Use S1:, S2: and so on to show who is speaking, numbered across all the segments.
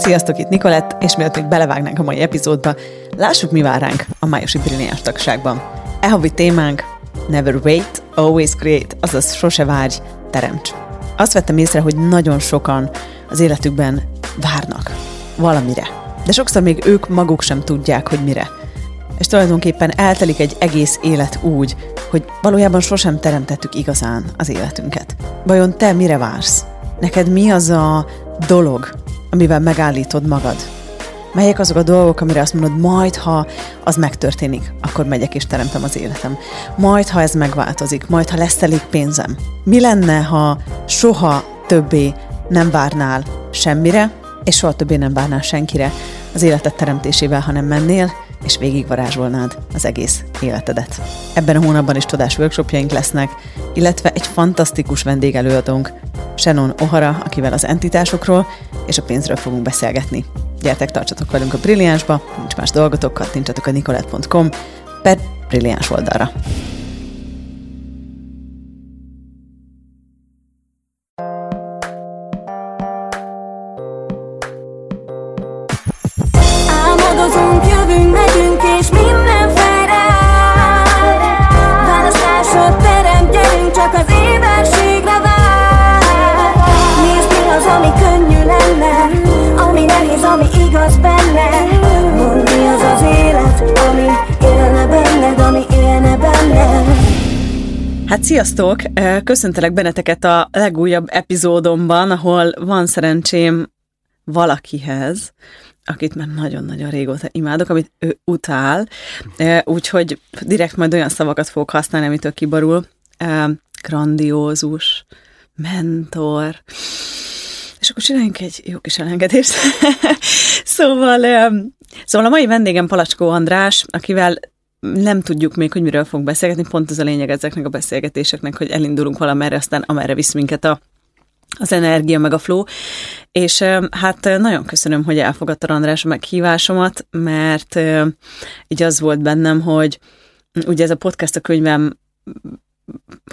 S1: Sziasztok, itt Nikolett, és mielőtt még belevágnánk a mai epizódba, lássuk, mi vár ránk a májusi brilliáns tagságban. E havi témánk Never wait, always create, azaz sose várj, teremts. Azt vettem észre, hogy nagyon sokan az életükben várnak valamire. De sokszor még ők maguk sem tudják, hogy mire. És tulajdonképpen eltelik egy egész élet úgy, hogy valójában sosem teremtettük igazán az életünket. Vajon te mire vársz? Neked mi az a dolog, amivel megállítod magad? Melyek azok a dolgok, amire azt mondod, majd ha az megtörténik, akkor megyek és teremtem az életem. Majd ha ez megváltozik, majd ha lesz elég pénzem. Mi lenne, ha soha többé nem várnál semmire, és soha többé nem várnál senkire az életed teremtésével, hanem mennél, és végigvarázsolnád az egész életedet. Ebben a hónapban is tudás workshopjaink lesznek, illetve egy fantasztikus vendégelőadónk, Shannon O'Hara, akivel az entitásokról és a pénzről fogunk beszélgetni. Gyertek, tartsatok velünk a Brilliánsba, nincs más dolgotok, kattintsatok a nicolette.com per Brilliáns oldalra. Sziasztok! Köszöntelek benneteket a legújabb epizódomban, ahol van szerencsém valakihez, akit már nagyon-nagyon régóta imádok, amit ő utál, úgyhogy direkt majd olyan szavakat fogok használni, amitől kibarul. Grandiózus, mentor, és akkor csináljunk egy jó kis elengedést. szóval, szóval a mai vendégem Palacskó András, akivel nem tudjuk még, hogy miről fogunk beszélgetni, pont az a lényeg ezeknek a beszélgetéseknek, hogy elindulunk valamerre, aztán amerre visz minket a, az energia, meg a flow. És hát nagyon köszönöm, hogy elfogadta András a meghívásomat, mert így az volt bennem, hogy ugye ez a podcast a könyvem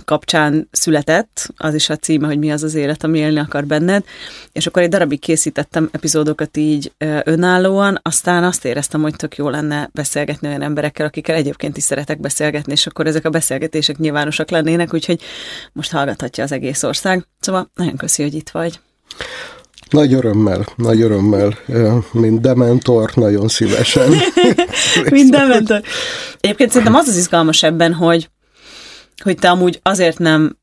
S1: kapcsán született, az is a címe, hogy mi az az élet, ami élni akar benned, és akkor egy darabig készítettem epizódokat így önállóan, aztán azt éreztem, hogy tök jó lenne beszélgetni olyan emberekkel, akikkel egyébként is szeretek beszélgetni, és akkor ezek a beszélgetések nyilvánosak lennének, úgyhogy most hallgathatja az egész ország. Szóval nagyon köszi, hogy itt vagy.
S2: Nagy örömmel, nagy örömmel, mint dementor, nagyon szívesen.
S1: mint dementor. Egyébként szerintem az az izgalmas ebben, hogy hogy te amúgy azért nem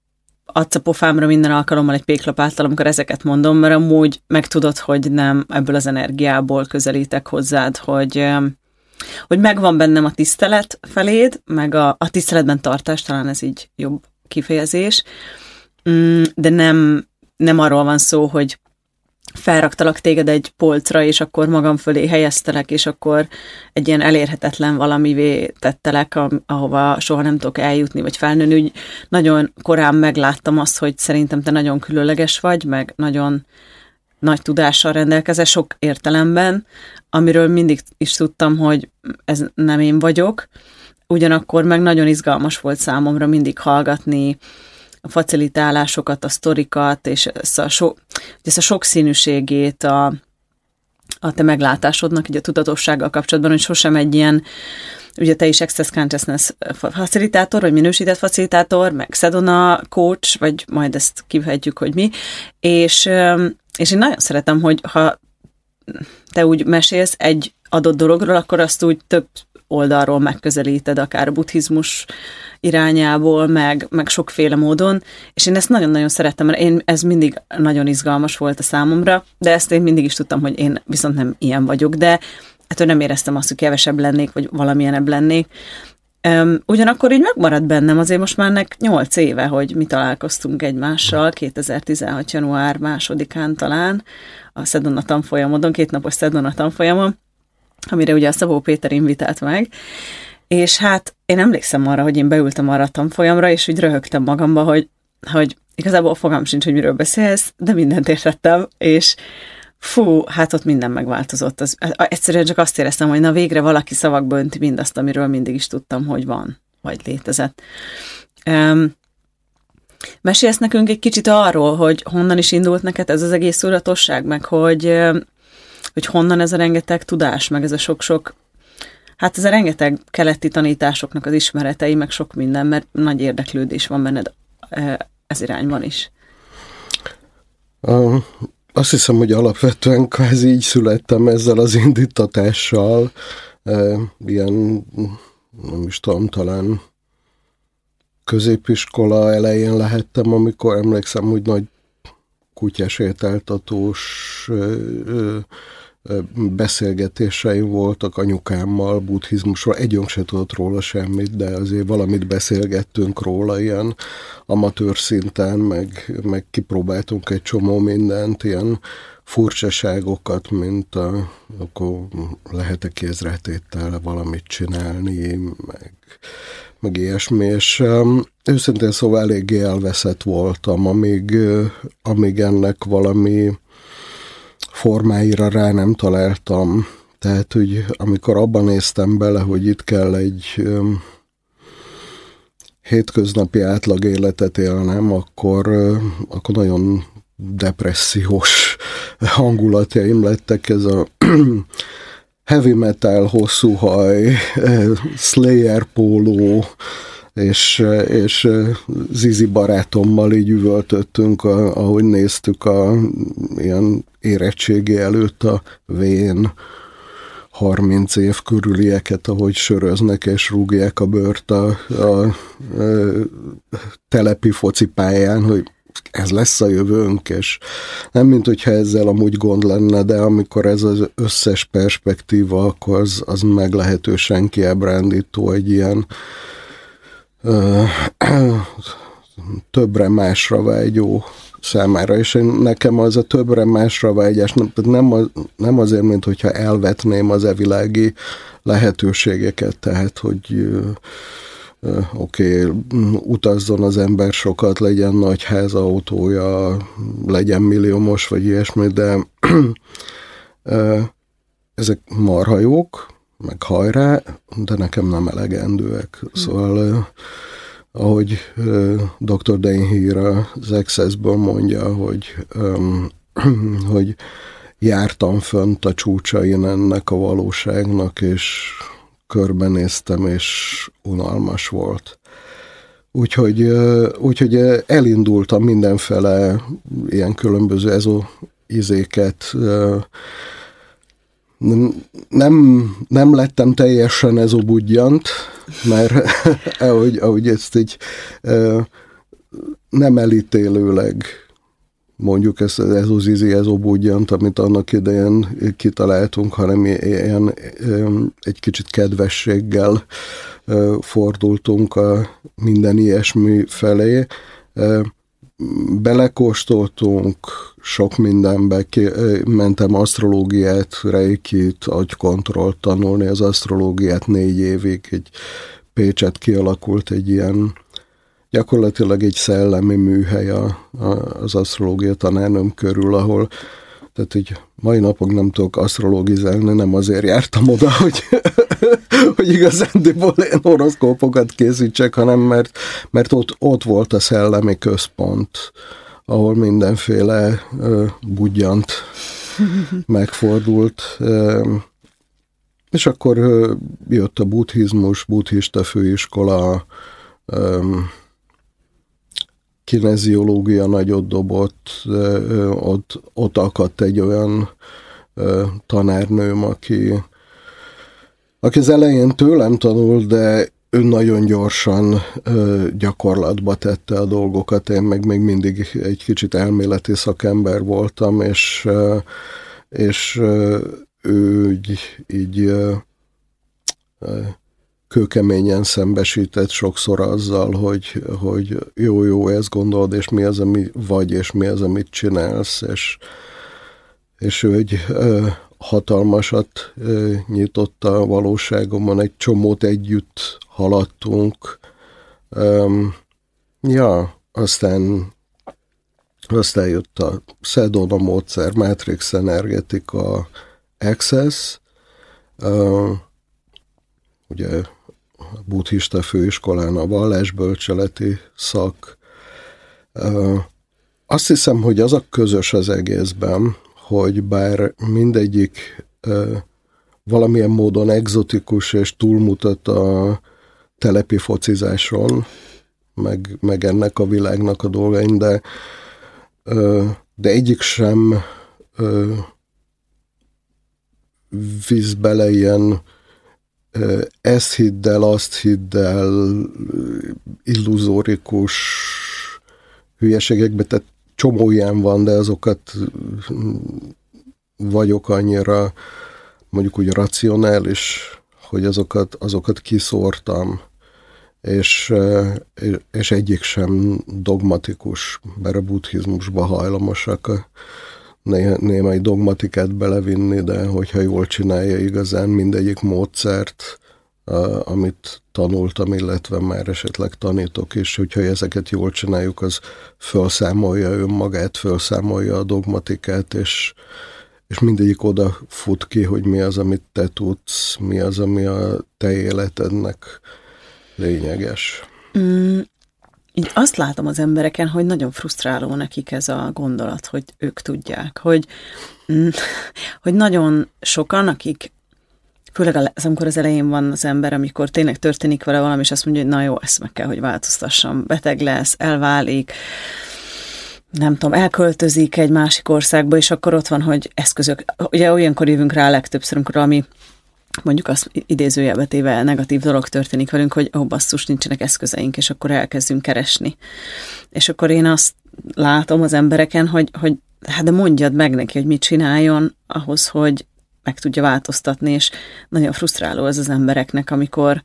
S1: adsz a pofámra minden alkalommal egy péklapáttal, amikor ezeket mondom, mert amúgy megtudod, hogy nem ebből az energiából közelítek hozzád, hogy, hogy megvan bennem a tisztelet feléd, meg a, a tiszteletben tartás, talán ez így jobb kifejezés, mm, de nem, nem arról van szó, hogy felraktalak téged egy polcra, és akkor magam fölé helyeztelek, és akkor egy ilyen elérhetetlen valamivé tettelek, ahova soha nem tudok eljutni, vagy felnőni. Úgy nagyon korán megláttam azt, hogy szerintem te nagyon különleges vagy, meg nagyon nagy tudással rendelkezel sok értelemben, amiről mindig is tudtam, hogy ez nem én vagyok. Ugyanakkor meg nagyon izgalmas volt számomra mindig hallgatni a facilitálásokat, a sztorikat, és ezt a, so, ezt a sokszínűségét a, a te meglátásodnak, így a tudatossággal kapcsolatban, hogy sosem egy ilyen, ugye te is Access Consciousness facilitátor, vagy minősített facilitátor, meg Sedona coach, vagy majd ezt kivehetjük, hogy mi, és, és én nagyon szeretem, hogy ha te úgy mesélsz egy adott dologról, akkor azt úgy több oldalról megközelíted, akár a buddhizmus irányából, meg, meg sokféle módon, és én ezt nagyon-nagyon szerettem, mert én, ez mindig nagyon izgalmas volt a számomra, de ezt én mindig is tudtam, hogy én viszont nem ilyen vagyok, de ettől nem éreztem azt, hogy kevesebb lennék, vagy valamilyenebb lennék. Um, ugyanakkor így megmaradt bennem azért most már nek 8 éve, hogy mi találkoztunk egymással, 2016. január másodikán talán, a Szedona tanfolyamodon, két napos Szedona tanfolyamon, amire ugye a Szabó Péter invitált meg, és hát én emlékszem arra, hogy én beültem arra a tanfolyamra, és úgy röhögtem magamba, hogy, hogy igazából fogam sincs, hogy miről beszélsz, de mindent értettem, és fú, hát ott minden megváltozott. Az, egyszerűen csak azt éreztem, hogy na végre valaki szavakba önti mindazt, amiről mindig is tudtam, hogy van, vagy létezett. Um, mesélsz nekünk egy kicsit arról, hogy honnan is indult neked ez az egész tudatosság, meg hogy hogy honnan ez a rengeteg tudás, meg ez a sok-sok Hát ez a rengeteg keleti tanításoknak az ismeretei, meg sok minden, mert nagy érdeklődés van benned ez irányban is.
S2: Azt hiszem, hogy alapvetően kvázi így születtem ezzel az indítatással, uh, ilyen, nem is tudom, talán középiskola elején lehettem, amikor emlékszem, hogy nagy kutyasétáltatós beszélgetéseim voltak anyukámmal buddhizmusról. Együnk se tudott róla semmit, de azért valamit beszélgettünk róla ilyen amatőr szinten, meg, meg kipróbáltunk egy csomó mindent, ilyen furcsaságokat, mint a, akkor lehet-e kézretétel valamit csinálni, meg, meg ilyesmi, és őszintén szóval eléggé elveszett voltam, amíg, amíg ennek valami formáira rá nem találtam. Tehát, hogy amikor abban néztem bele, hogy itt kell egy um, hétköznapi átlag életet élnem, akkor, uh, akkor nagyon depressziós hangulatjaim lettek. Ez a heavy metal, hosszú haj, Slayer póló, és, és Zizi barátommal így üvöltöttünk, ahogy néztük a ilyen érettségi előtt a vén 30 év körülieket, ahogy söröznek és rúgják a bört a, a, a telepi focipályán, hogy ez lesz a jövőnk, és nem mint hogyha ezzel amúgy gond lenne, de amikor ez az összes perspektíva, akkor az, az meglehetősen kiábrándító egy ilyen többre másra vágyó számára, és én, nekem az a többre másra vágyás, nem, nem, az, nem azért, mint hogyha elvetném az evilági lehetőségeket, tehát, hogy oké, okay, utazzon az ember sokat, legyen nagy ház, autója, legyen milliómos, vagy ilyesmi, de ezek marha jók, meg hajrá, de nekem nem elegendőek. Szóval, ahogy dr. Deinhír az Access-ből mondja, hogy, hogy jártam fönt a csúcsain ennek a valóságnak, és körbenéztem, és unalmas volt. Úgyhogy, úgyhogy elindultam mindenfele ilyen különböző ezó izéket. Nem, nem lettem teljesen ezobudjant, mert ahogy, ahogy ezt így nem elítélőleg mondjuk ez, ez az izi, ez obúgyant, amit annak idején kitaláltunk, hanem ilyen egy kicsit kedvességgel fordultunk a minden ilyesmi felé. Belekóstoltunk sok mindenbe, mentem asztrológiát, reikit, agykontrollt tanulni az asztrológiát négy évig, egy Pécset kialakult egy ilyen gyakorlatilag egy szellemi műhely a, a, az asztrológia tanárnőm körül, ahol tehát hogy mai napok nem tudok asztrologizálni, nem azért jártam oda, hogy, hogy igazándiból én horoszkópokat készítsek, hanem mert, mert ott, ott volt a szellemi központ, ahol mindenféle uh, budjant megfordult. Uh, és akkor uh, jött a buddhizmus, buddhista főiskola, um, kineziológia nagyot dobott, ott, ott akadt egy olyan tanárnőm, aki, aki az elején tőlem tanult, de ő nagyon gyorsan gyakorlatba tette a dolgokat, én meg még mindig egy kicsit elméleti szakember voltam, és, és ő így, így kőkeményen szembesített sokszor azzal, hogy, hogy jó-jó, ezt gondolod, és mi az, ami vagy, és mi az, amit csinálsz, és, és ő egy ö, hatalmasat ö, nyitott a valóságomon, egy csomót együtt haladtunk. Ö, ja, aztán aztán jött a Sedona módszer, Matrix Energetika, Access, uh, ugye buddhista főiskolán a vallásbölcseleti szak. Azt hiszem, hogy az a közös az egészben, hogy bár mindegyik valamilyen módon egzotikus és túlmutat a telepi focizáson, meg, meg ennek a világnak a dolgain, de, de egyik sem visz bele ilyen ezt hidd el, azt hidd el, illuzórikus hülyeségekbe, tehát csomó ilyen van, de azokat vagyok annyira mondjuk úgy racionális, hogy azokat, azokat kiszórtam, és, és egyik sem dogmatikus, mert a buddhizmusba hajlamosak a némely dogmatikát belevinni, de hogyha jól csinálja igazán mindegyik módszert, amit tanultam, illetve már esetleg tanítok is, hogyha ezeket jól csináljuk, az felszámolja önmagát, felszámolja a dogmatikát, és, és mindegyik oda fut ki, hogy mi az, amit te tudsz, mi az, ami a te életednek lényeges.
S1: Mm, így azt látom az embereken, hogy nagyon frusztráló nekik ez a gondolat, hogy ők tudják, hogy, mm, hogy nagyon sokan, akik főleg az, amikor az elején van az ember, amikor tényleg történik vele valami, és azt mondja, hogy na jó, ezt meg kell, hogy változtassam, beteg lesz, elválik, nem tudom, elköltözik egy másik országba, és akkor ott van, hogy eszközök. Ugye olyankor jövünk rá legtöbbször, amikor ami mondjuk az idézőjelbe téve negatív dolog történik velünk, hogy ó, oh, basszus, nincsenek eszközeink, és akkor elkezdünk keresni. És akkor én azt látom az embereken, hogy, hogy hát de mondjad meg neki, hogy mit csináljon ahhoz, hogy meg tudja változtatni, és nagyon frusztráló ez az embereknek, amikor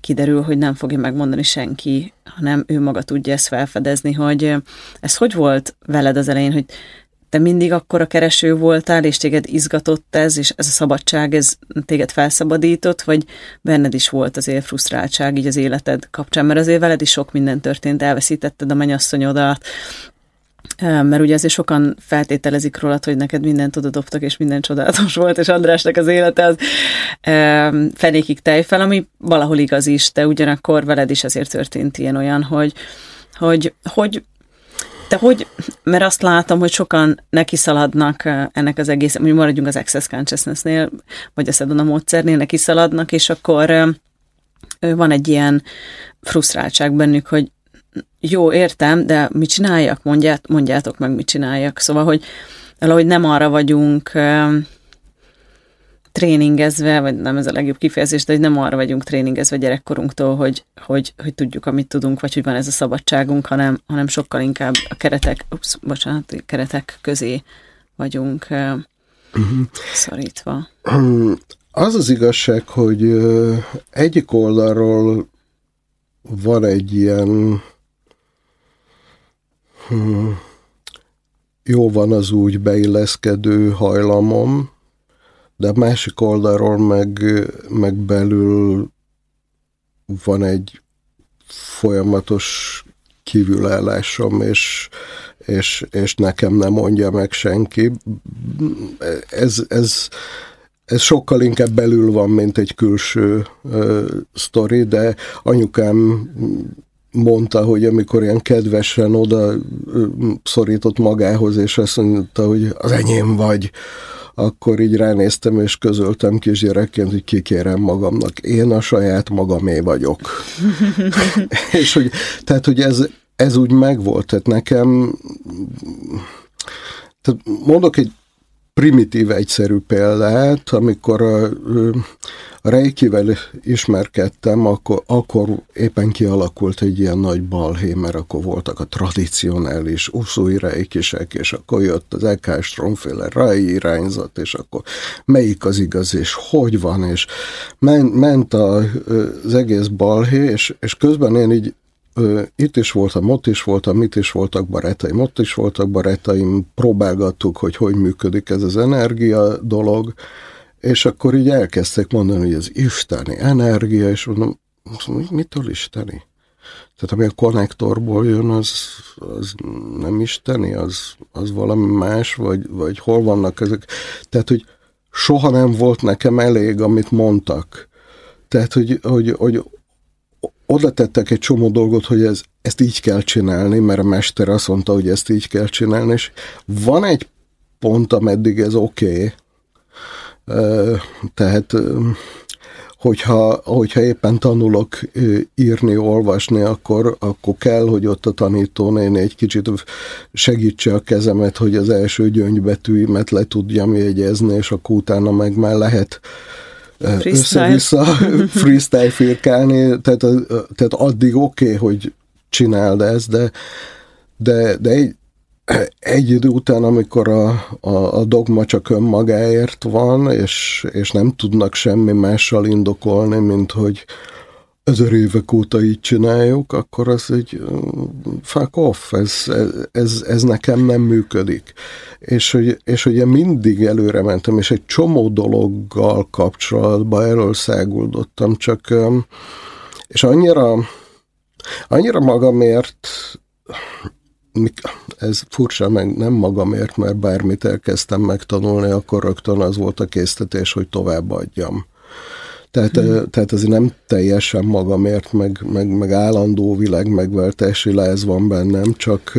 S1: kiderül, hogy nem fogja megmondani senki, hanem ő maga tudja ezt felfedezni, hogy ez hogy volt veled az elején, hogy te mindig akkor a kereső voltál, és téged izgatott ez, és ez a szabadság, ez téged felszabadított, vagy benned is volt azért frusztráltság így az életed kapcsán, mert azért veled is sok minden történt, elveszítetted a mennyasszonyodat, mert ugye azért sokan feltételezik rólad, hogy neked mindent odadobtak, és minden csodálatos volt, és Andrásnak az élete az fenékig tejfel, ami valahol igaz is, de ugyanakkor veled is azért történt ilyen olyan, hogy, hogy, hogy te hogy, mert azt látom, hogy sokan neki szaladnak ennek az egész, hogy maradjunk az Access Consciousness-nél, vagy a Sedona módszernél, neki szaladnak, és akkor van egy ilyen frusztráltság bennük, hogy jó, értem, de mit csináljak? Mondját, mondjátok meg, mit csináljak. Szóval, hogy valahogy nem arra vagyunk tréningezve, vagy nem ez a legjobb kifejezés, de hogy nem arra vagyunk tréningezve gyerekkorunktól, hogy, hogy, hogy tudjuk, amit tudunk, vagy hogy van ez a szabadságunk, hanem, hanem sokkal inkább a keretek, ups, bocsánat, a keretek közé vagyunk uh-huh. szorítva.
S2: Az az igazság, hogy egyik oldalról van egy ilyen hmm, jó van az úgy beilleszkedő hajlamom, de a másik oldalról meg, meg belül van egy folyamatos kívülállásom, és, és, és nekem nem mondja meg senki. Ez, ez, ez sokkal inkább belül van, mint egy külső uh, sztori, de anyukám mondta, hogy amikor ilyen kedvesen oda szorított magához, és azt mondta, hogy az enyém vagy, akkor így ránéztem, és közöltem kisgyerekként, hogy kikérem magamnak. Én a saját magamé vagyok. és hogy, tehát, hogy ez, ez úgy megvolt, tehát nekem tehát mondok egy primitív, egyszerű példát, amikor a, a Reikivel ismerkedtem, akkor, akkor éppen kialakult egy ilyen nagy balhé, mert akkor voltak a tradicionális uszói reikisek, és akkor jött az EK Stromféle Rai irányzat, és akkor melyik az igaz, és hogy van, és ment, ment a, az egész balhé, és, és közben én így itt is voltam, ott is voltam, itt is voltak barátaim, ott is voltak barátaim, próbálgattuk, hogy hogy működik ez az energia dolog, és akkor így elkezdték mondani, hogy ez isteni energia, és mondom, mitől isteni? Tehát ami a konnektorból jön, az, az nem isteni, az, az valami más, vagy, vagy hol vannak ezek. Tehát, hogy soha nem volt nekem elég, amit mondtak. Tehát, hogy, hogy, hogy oda tettek egy csomó dolgot, hogy ez, ezt így kell csinálni, mert a mester azt mondta, hogy ezt így kell csinálni, és van egy pont, ameddig ez oké. Okay. Tehát hogyha, hogyha éppen tanulok írni, olvasni, akkor, akkor kell, hogy ott a tanítónéni egy kicsit segítse a kezemet, hogy az első gyöngybetűimet le tudjam jegyezni, és akkor utána meg már lehet össze-vissza freestyle firkálni, tehát, tehát addig oké, okay, hogy csináld ezt, de, de, de egy, egy idő után, amikor a, a, a dogma csak önmagáért van, és, és nem tudnak semmi mással indokolni, mint hogy ezer évek óta így csináljuk, akkor az egy fuck off, ez, ez, ez nekem nem működik. És, hogy, és ugye mindig előre mentem, és egy csomó dologgal kapcsolatban erről száguldottam, csak és annyira annyira magamért ez furcsa, meg nem magamért, mert bármit elkezdtem megtanulni, akkor rögtön az volt a késztetés, hogy továbbadjam. Tehát, hmm. tehát ez nem teljesen magamért, meg, meg, meg állandó világ megváltási láz van bennem, csak,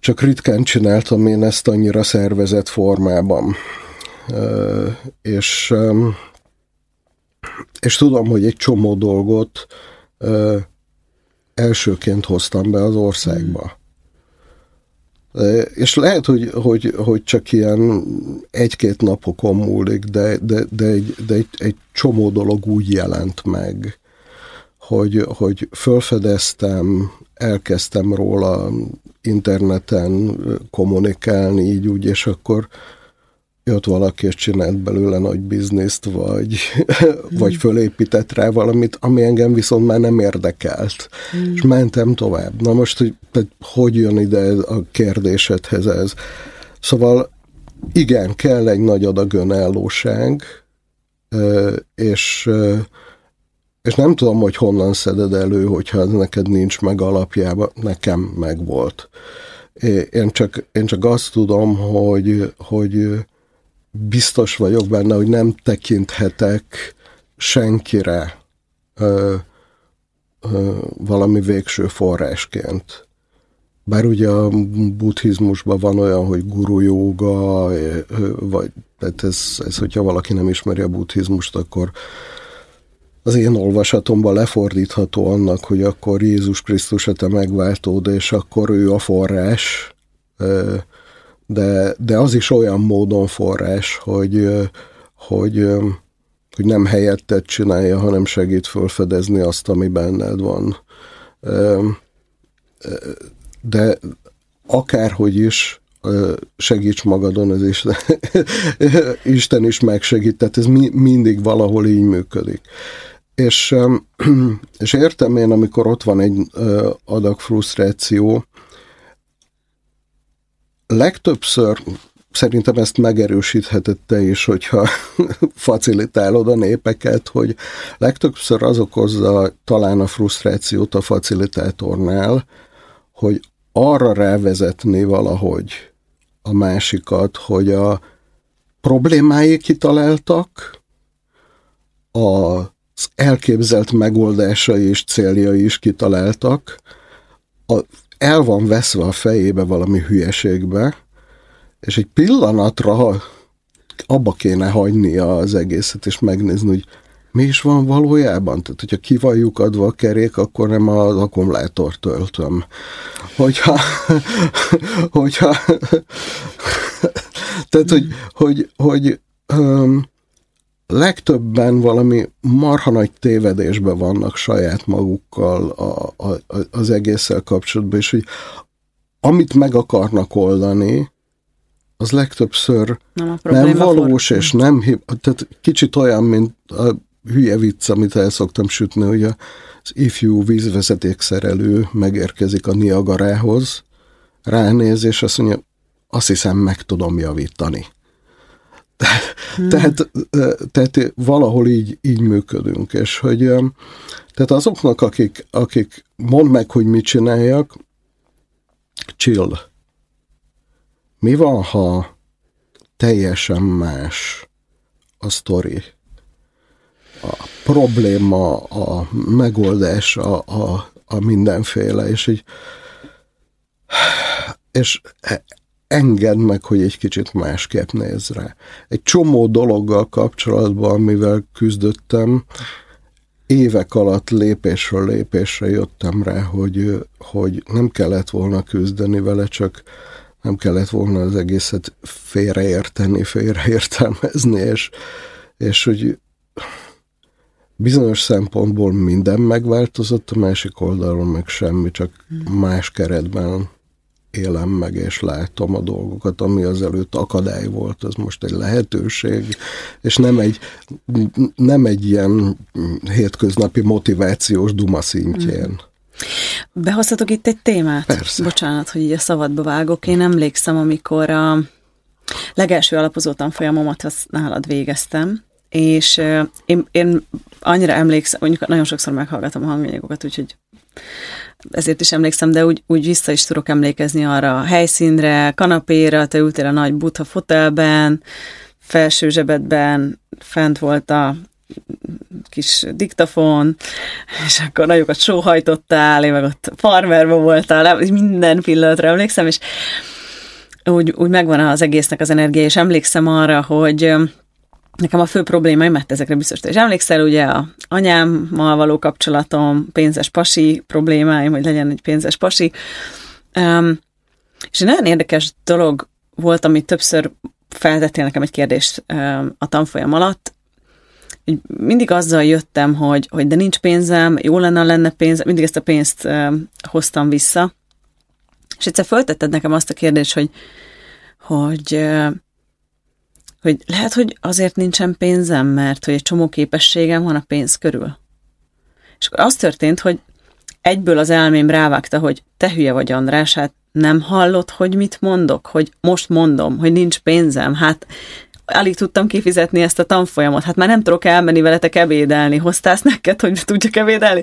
S2: csak ritkán csináltam én ezt annyira szervezett formában. És, és tudom, hogy egy csomó dolgot elsőként hoztam be az országba. És lehet, hogy, hogy, hogy csak ilyen egy-két napokon múlik, de, de, de, egy, de egy, egy csomó dolog úgy jelent meg, hogy, hogy felfedeztem, elkezdtem róla interneten kommunikálni így úgy, és akkor jött valaki és csinált belőle nagy bizniszt, vagy, mm. vagy fölépített rá valamit, ami engem viszont már nem érdekelt. Mm. És mentem tovább. Na most, hogy, hogy jön ide a kérdésedhez ez? Szóval igen, kell egy nagy adag önállóság, és, és nem tudom, hogy honnan szeded elő, hogyha ez neked nincs meg alapjában, nekem meg volt. Én csak, én csak azt tudom, hogy, hogy biztos vagyok benne, hogy nem tekinthetek senkire ö, ö, valami végső forrásként. Bár ugye a buddhizmusban van olyan, hogy guru joga, vagy tehát ez, ez, hogyha valaki nem ismeri a buddhizmust, akkor az én olvasatomban lefordítható annak, hogy akkor Jézus Krisztus a te megváltód, és akkor ő a forrás, de, de az is olyan módon forrás, hogy, hogy, hogy nem helyettet csinálja, hanem segít felfedezni azt, ami benned van. De akárhogy is, segíts magadon, ez is Isten is megsegít, tehát ez mi, mindig valahol így működik. És, és értem én, amikor ott van egy adag frusztráció, legtöbbször szerintem ezt megerősítheted te is, hogyha facilitálod a népeket, hogy legtöbbször az okozza talán a frusztrációt a facilitátornál, hogy arra rávezetni valahogy a másikat, hogy a problémái kitaláltak, az elképzelt megoldásai és céljai is kitaláltak, a el van veszve a fejébe valami hülyeségbe, és egy pillanatra abba kéne hagynia az egészet, és megnézni, hogy mi is van valójában. Tehát, hogyha ki van lyukadva a kerék, akkor nem az akkumulátort töltöm. Hogyha, hogyha tehát, hogy, hogy, hogy um, legtöbben valami marha nagy tévedésben vannak saját magukkal a, a, az egésszel kapcsolatban, és hogy amit meg akarnak oldani, az legtöbbször nem, nem valós, for... és nem, tehát kicsit olyan, mint a hülye vicc, amit el szoktam sütni, hogy az ifjú vízvezetékszerelő megérkezik a Niagarához, ránéz, és azt mondja, azt hiszem meg tudom javítani. Hmm. Tehát, tehát valahol így, így működünk, és hogy tehát azoknak, akik, akik mond meg, hogy mit csináljak, chill. Mi van, ha teljesen más a sztori? A probléma, a megoldás, a, a, a mindenféle, és így és engedd meg, hogy egy kicsit másképp néz rá. Egy csomó dologgal kapcsolatban, amivel küzdöttem, évek alatt lépésről lépésre jöttem rá, hogy, hogy nem kellett volna küzdeni vele, csak nem kellett volna az egészet félreérteni, félreértelmezni, és, és hogy bizonyos szempontból minden megváltozott, a másik oldalon meg semmi, csak más keretben élem meg és látom a dolgokat, ami az előtt akadály volt, az most egy lehetőség, és nem egy, nem egy ilyen hétköznapi motivációs duma szintjén. Mm.
S1: Behozhatok itt egy témát?
S2: Persze.
S1: Bocsánat, hogy így a szabadba vágok. Én emlékszem, amikor a legelső alapozó tanfolyamomat azt nálad végeztem, és én, én annyira emlékszem, mondjuk nagyon sokszor meghallgatom a hanganyagokat, úgyhogy ezért is emlékszem, de úgy, úgy vissza is tudok emlékezni arra a helyszínre, kanapéra, te ültél a nagy butha fotelben, felső zsebedben, fent volt a kis diktafon, és akkor nagyokat sóhajtottál, én meg ott farmerban voltál, minden pillanatra emlékszem, és úgy, úgy megvan az egésznek az energia, és emlékszem arra, hogy nekem a fő problémáim, mert ezekre biztos te is emlékszel, ugye a anyámmal való kapcsolatom, pénzes pasi problémáim, hogy legyen egy pénzes pasi. Um, és egy nagyon érdekes dolog volt, amit többször feltettél nekem egy kérdést um, a tanfolyam alatt, hogy mindig azzal jöttem, hogy, hogy de nincs pénzem, jó lenne, lenne pénz, mindig ezt a pénzt um, hoztam vissza. És egyszer föltetted nekem azt a kérdést, hogy, hogy uh, hogy lehet, hogy azért nincsen pénzem, mert hogy egy csomó képességem van a pénz körül. És akkor az történt, hogy egyből az elmém rávágta, hogy te hülye vagy, András, hát nem hallod, hogy mit mondok, hogy most mondom, hogy nincs pénzem, hát alig tudtam kifizetni ezt a tanfolyamot, hát már nem tudok elmenni veletek ebédelni, hoztálsz neked, hogy tudjak ebédelni?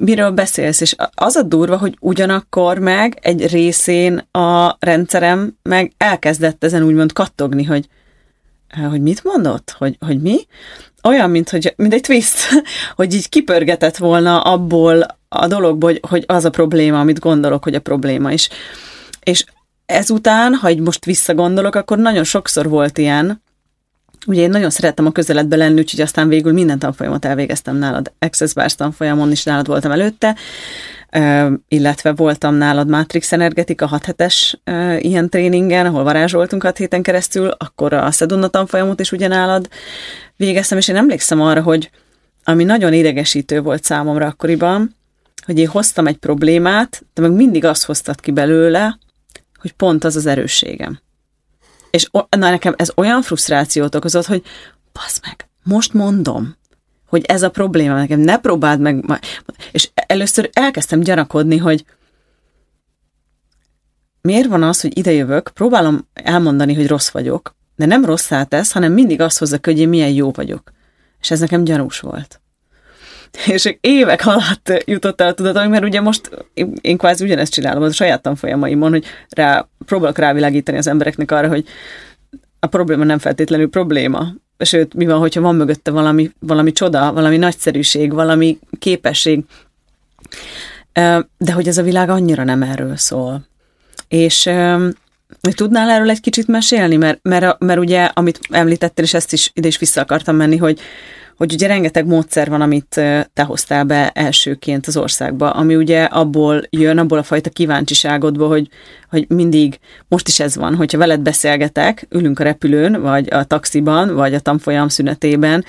S1: Miről beszélsz? És az a durva, hogy ugyanakkor meg egy részén a rendszerem meg elkezdett ezen úgymond kattogni, hogy hogy mit mondott? Hogy, hogy mi? Olyan, mint, hogy, mint egy twist, hogy így kipörgetett volna abból a dologból, hogy, hogy az a probléma, amit gondolok, hogy a probléma is. És ezután, ha most visszagondolok, akkor nagyon sokszor volt ilyen, Ugye én nagyon szerettem a közeledbe lenni, úgyhogy aztán végül minden tanfolyamot elvégeztem nálad. Access Bars tanfolyamon is nálad voltam előtte, illetve voltam nálad Matrix Energetika 6 hetes ilyen tréningen, ahol varázsoltunk 6 héten keresztül, akkor a Seduna tanfolyamot is ugyanálad végeztem, és én emlékszem arra, hogy ami nagyon idegesítő volt számomra akkoriban, hogy én hoztam egy problémát, de meg mindig azt hoztad ki belőle, hogy pont az az erősségem. És na, nekem ez olyan frusztrációt okozott, hogy basz meg, most mondom, hogy ez a probléma nekem, ne próbáld meg. És először elkezdtem gyanakodni, hogy miért van az, hogy idejövök, próbálom elmondani, hogy rossz vagyok, de nem rosszá tesz, hanem mindig azt hozza, hogy én milyen jó vagyok. És ez nekem gyanús volt. És évek alatt jutott el a tudatom, mert ugye most én kvázi ugyanezt csinálom a saját tanfolyamaimon, hogy rá, próbálok rávilágítani az embereknek arra, hogy a probléma nem feltétlenül probléma, sőt, mi van, hogyha van mögötte valami, valami csoda, valami nagyszerűség, valami képesség, de hogy ez a világ annyira nem erről szól. És tudnál erről egy kicsit mesélni? Mert, mert, mert ugye, amit említettél, és ezt is ide is vissza akartam menni, hogy, hogy ugye rengeteg módszer van, amit te hoztál be elsőként az országba, ami ugye abból jön, abból a fajta kíváncsiságodból, hogy, hogy mindig, most is ez van, hogyha veled beszélgetek, ülünk a repülőn, vagy a taxiban, vagy a tanfolyam szünetében,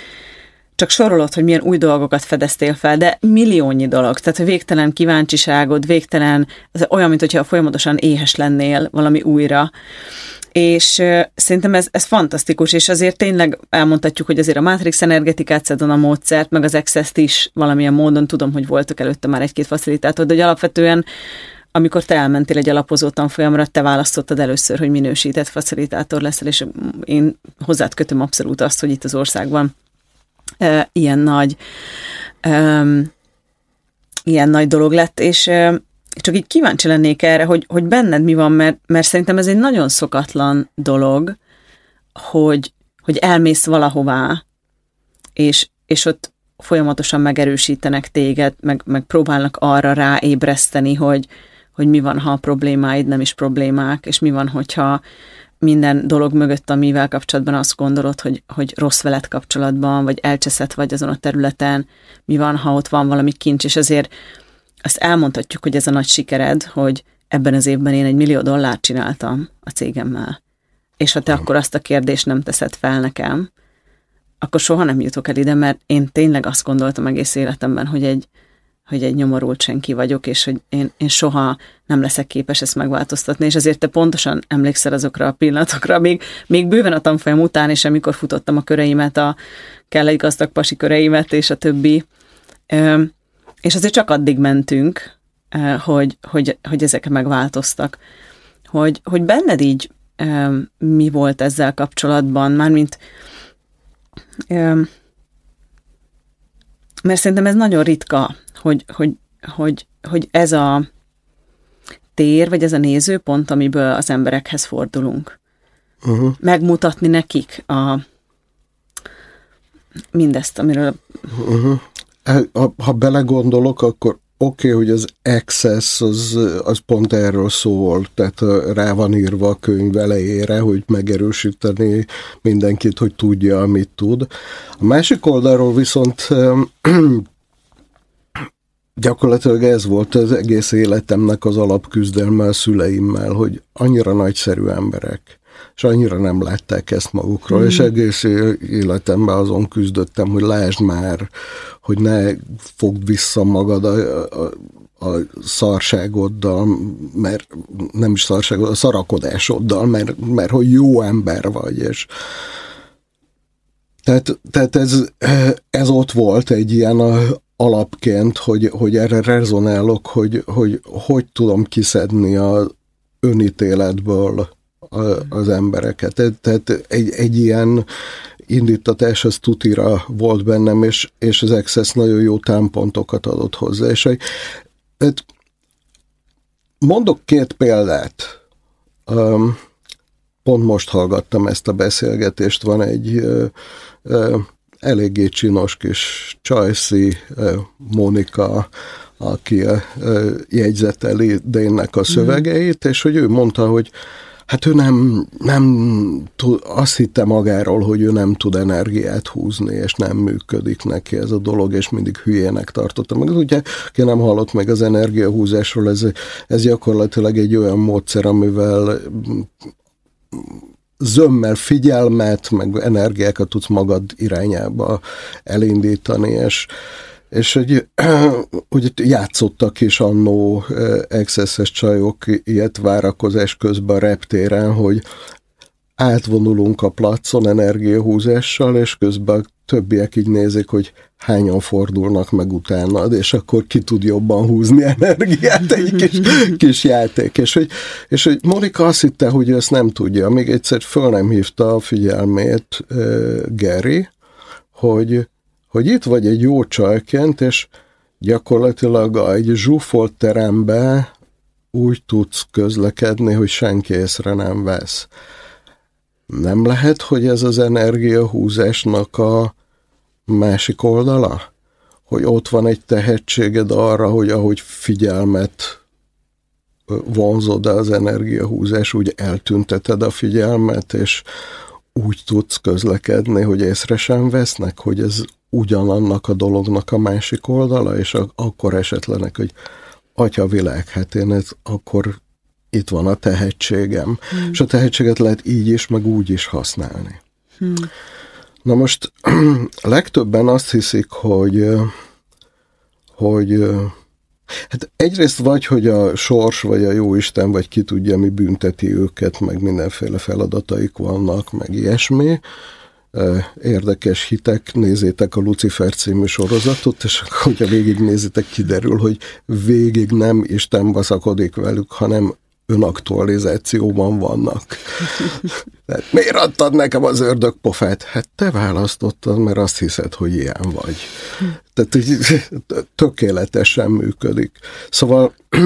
S1: csak sorolod, hogy milyen új dolgokat fedeztél fel, de milliónyi dolog, tehát végtelen kíváncsiságod, végtelen, ez olyan, mint hogyha folyamatosan éhes lennél valami újra. És szerintem ez, ez fantasztikus, és azért tényleg elmondhatjuk, hogy azért a Matrix energetikát, Sedona módszert, meg az Access-t is valamilyen módon tudom, hogy voltak előtte már egy-két facilitátor, de hogy alapvetően amikor te elmentél egy alapozó tanfolyamra, te választottad először, hogy minősített facilitátor leszel, és én hozzád kötöm abszolút azt, hogy itt az országban ilyen nagy ilyen nagy dolog lett, és csak így kíváncsi lennék erre, hogy, hogy benned mi van, mert, mert szerintem ez egy nagyon szokatlan dolog, hogy, hogy elmész valahová, és, és ott folyamatosan megerősítenek téged, meg, meg próbálnak arra ráébreszteni, hogy, hogy mi van, ha a problémáid nem is problémák, és mi van, hogyha minden dolog mögött, amivel kapcsolatban azt gondolod, hogy, hogy rossz veled kapcsolatban, vagy elcseszett vagy azon a területen, mi van, ha ott van valami kincs, és azért azt elmondhatjuk, hogy ez a nagy sikered, hogy ebben az évben én egy millió dollárt csináltam a cégemmel. És ha te akkor azt a kérdést nem teszed fel nekem, akkor soha nem jutok el ide, mert én tényleg azt gondoltam egész életemben, hogy egy, hogy egy nyomorult senki vagyok, és hogy én, én soha nem leszek képes ezt megváltoztatni, és azért te pontosan emlékszel azokra a pillanatokra, még, még bőven a tanfolyam után, és amikor futottam a köreimet, a kell egy gazdag pasi köreimet, és a többi, és azért csak addig mentünk, hogy, hogy, hogy ezek megváltoztak. Hogy, hogy benned így mi volt ezzel kapcsolatban, mármint mert szerintem ez nagyon ritka, hogy, hogy, hogy, hogy ez a tér, vagy ez a nézőpont, amiből az emberekhez fordulunk. Uh-huh. Megmutatni nekik a mindezt, amiről...
S2: Uh-huh. Ha, ha belegondolok, akkor oké, okay, hogy az access az, az pont erről szól, tehát rá van írva a könyv elejére, hogy megerősíteni mindenkit, hogy tudja, amit tud. A másik oldalról viszont gyakorlatilag ez volt az egész életemnek az alapküzdelme a szüleimmel, hogy annyira nagyszerű emberek, és annyira nem látták ezt magukról, mm. és egész életemben azon küzdöttem, hogy lásd már, hogy ne fogd vissza magad a, a, a szarságoddal, mert nem is szarságod, a szarakodásoddal, mert, mert hogy jó ember vagy, és tehát, tehát ez, ez ott volt egy ilyen alapként, hogy, hogy erre rezonálok, hogy, hogy hogy tudom kiszedni a önítéletből az embereket. Tehát egy, egy ilyen indítatás az tutira volt bennem, és, és az Access nagyon jó támpontokat adott hozzá. És egy, mondok két példát. Um, pont most hallgattam ezt a beszélgetést, van egy uh, uh, eléggé csinos kis Csajci, uh, Monika, aki jegyzeteli Dénnek a szövegeit, mm. és hogy ő mondta, hogy Hát ő nem, nem tud, azt hitte magáról, hogy ő nem tud energiát húzni, és nem működik neki ez a dolog, és mindig hülyének tartotta meg. Ugye, ki nem hallott meg az energiahúzásról, ez, ez gyakorlatilag egy olyan módszer, amivel zömmel figyelmet, meg energiákat tudsz magad irányába elindítani, és, és hogy, hogy játszottak is annó excesses csajok ilyet várakozás közben a reptéren, hogy átvonulunk a placon energiahúzással, és közben a többiek így nézik, hogy hányan fordulnak meg utánad, és akkor ki tud jobban húzni energiát, egy kis, kis játék. És hogy, és hogy Monika azt hitte, hogy ezt nem tudja, még egyszer föl nem hívta a figyelmét uh, Gary, hogy hogy itt vagy egy jó csajként, és gyakorlatilag egy zsúfolt terembe úgy tudsz közlekedni, hogy senki észre nem vesz. Nem lehet, hogy ez az energiahúzásnak a másik oldala? Hogy ott van egy tehetséged arra, hogy ahogy figyelmet vonzod az energiahúzás, úgy eltünteted a figyelmet, és úgy tudsz közlekedni, hogy észre sem vesznek, hogy ez ugyanannak a dolognak a másik oldala, és akkor esetlenek, hogy atya világ, hát én ez, akkor itt van a tehetségem. Hmm. És a tehetséget lehet így is, meg úgy is használni. Hmm. Na most legtöbben azt hiszik, hogy hogy Hát egyrészt vagy, hogy a sors, vagy a jóisten, vagy ki tudja, mi bünteti őket, meg mindenféle feladataik vannak, meg ilyesmi. Érdekes hitek, nézzétek a Lucifer című sorozatot, és akkor, hogyha végignézitek, kiderül, hogy végig nem Isten baszakodik velük, hanem önaktualizációban vannak. Tehát, miért adtad nekem az ördög pofát? Hát te választottad, mert azt hiszed, hogy ilyen vagy. Tehát hogy tökéletesen működik. Szóval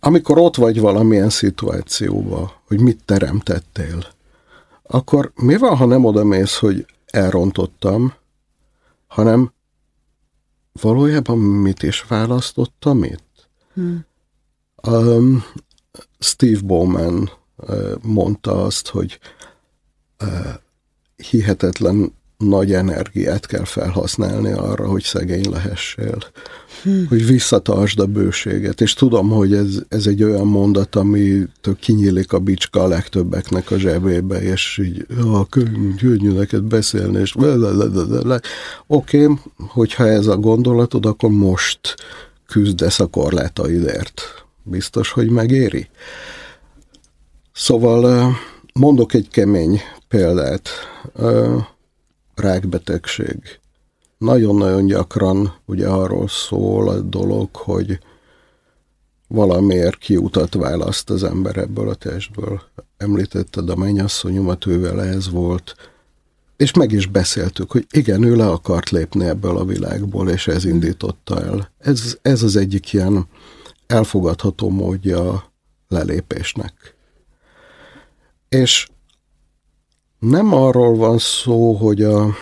S2: amikor ott vagy valamilyen szituációban, hogy mit teremtettél, akkor mi van, ha nem oda mész, hogy elrontottam, hanem valójában mit is választottam itt? Hmm Um, Steve Bowman uh, mondta azt, hogy uh, hihetetlen nagy energiát kell felhasználni arra, hogy szegény lehessél. Hmm. Hogy visszatartsd a bőséget. És tudom, hogy ez, ez egy olyan mondat, ami kinyílik a bicska a legtöbbeknek a zsebébe, és így, ah, könnyű, könnyű neked beszélni, és Oké, okay, hogyha ez a gondolatod, akkor most küzdesz a korlátaidért. Biztos, hogy megéri? Szóval mondok egy kemény példát rákbetegség. Nagyon-nagyon gyakran ugye arról szól a dolog, hogy valamiért kiutat választ az ember ebből a testből. Említetted a mennyasszonyomat, ővel ez volt, és meg is beszéltük, hogy igen, ő le akart lépni ebből a világból, és ez indította el. Ez, ez az egyik ilyen elfogadható módja a lelépésnek. És nem arról van szó, hogy, a,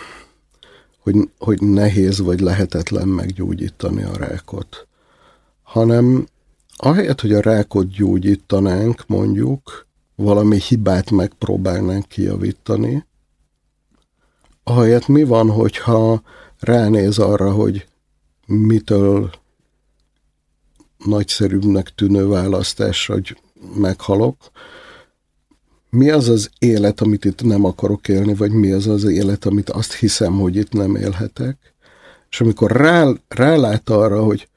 S2: hogy, hogy nehéz vagy lehetetlen meggyógyítani a rákot, hanem ahelyett, hogy a rákot gyógyítanánk, mondjuk, valami hibát megpróbálnánk kijavítani, ahelyett mi van, hogyha ránéz arra, hogy mitől nagyszerűbbnek tűnő választás, hogy meghalok, mi az az élet, amit itt nem akarok élni, vagy mi az az élet, amit azt hiszem, hogy itt nem élhetek. És amikor rá, rálát arra, hogy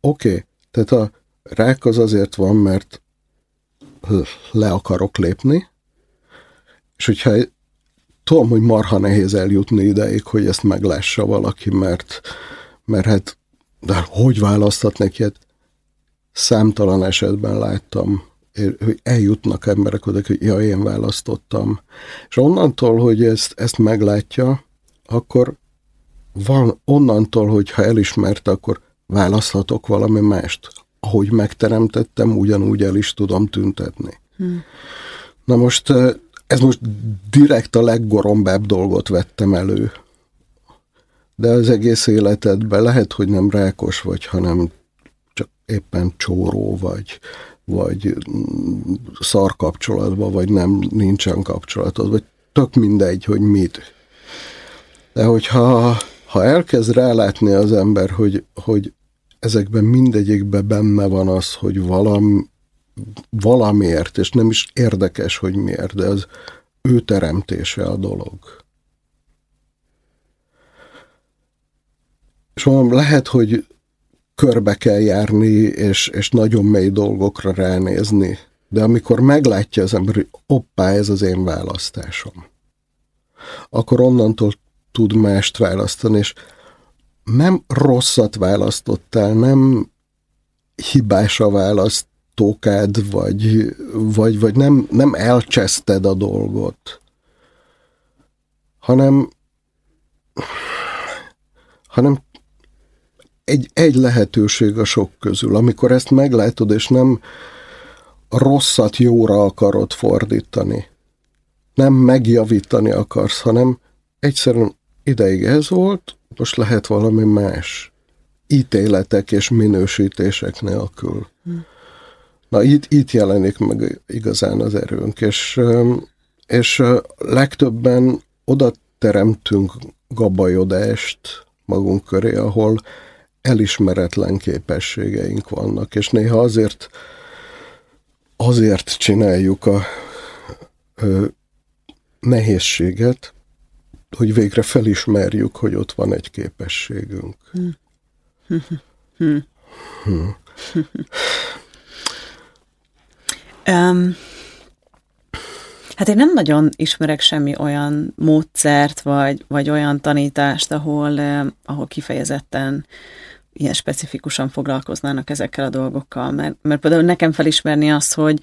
S2: oké, okay, tehát a rák az azért van, mert le akarok lépni, és hogyha tudom, hogy marha nehéz eljutni ideig, hogy ezt meglássa valaki, mert, mert hát, de hogy választhatnék ilyet? Számtalan esetben láttam hogy eljutnak emberek oda, hogy ja, én választottam. És onnantól, hogy ezt, ezt meglátja, akkor van onnantól, hogy ha elismerte, akkor választhatok valami mást. Ahogy megteremtettem, ugyanúgy el is tudom tüntetni. Hmm. Na most ez most direkt a leggorombább dolgot vettem elő. De az egész életedben lehet, hogy nem rákos vagy, hanem csak éppen csóró vagy, vagy szar kapcsolatban, vagy nem nincsen kapcsolatod, vagy tök mindegy, hogy mit. De hogyha ha elkezd rálátni az ember, hogy, hogy ezekben mindegyikben benne van az, hogy valam, valamiért, és nem is érdekes, hogy miért, de az ő teremtése a dolog. És mondom, lehet, hogy körbe kell járni, és, és nagyon mély dolgokra ránézni. De amikor meglátja az ember, hogy oppá, ez az én választásom, akkor onnantól tud mást választani, és nem rosszat választottál, nem hibás a választókád, vagy, vagy, vagy nem, nem elcseszted a dolgot, hanem, hanem egy, egy lehetőség a sok közül. Amikor ezt meglátod, és nem rosszat jóra akarod fordítani, nem megjavítani akarsz, hanem egyszerűen ideig ez volt, most lehet valami más. Ítéletek és minősítések nélkül. Hmm. Na itt, itt jelenik meg igazán az erőnk, és, és legtöbben oda teremtünk gabajodást magunk köré, ahol elismeretlen képességeink vannak, és néha azért azért csináljuk a ö, nehézséget, hogy végre felismerjük, hogy ott van egy képességünk. Hmm. Hmm.
S1: Hmm. um, hát én nem nagyon ismerek semmi olyan módszert, vagy, vagy olyan tanítást, ahol, ahol kifejezetten ilyen specifikusan foglalkoznának ezekkel a dolgokkal, mert, mert például nekem felismerni azt, hogy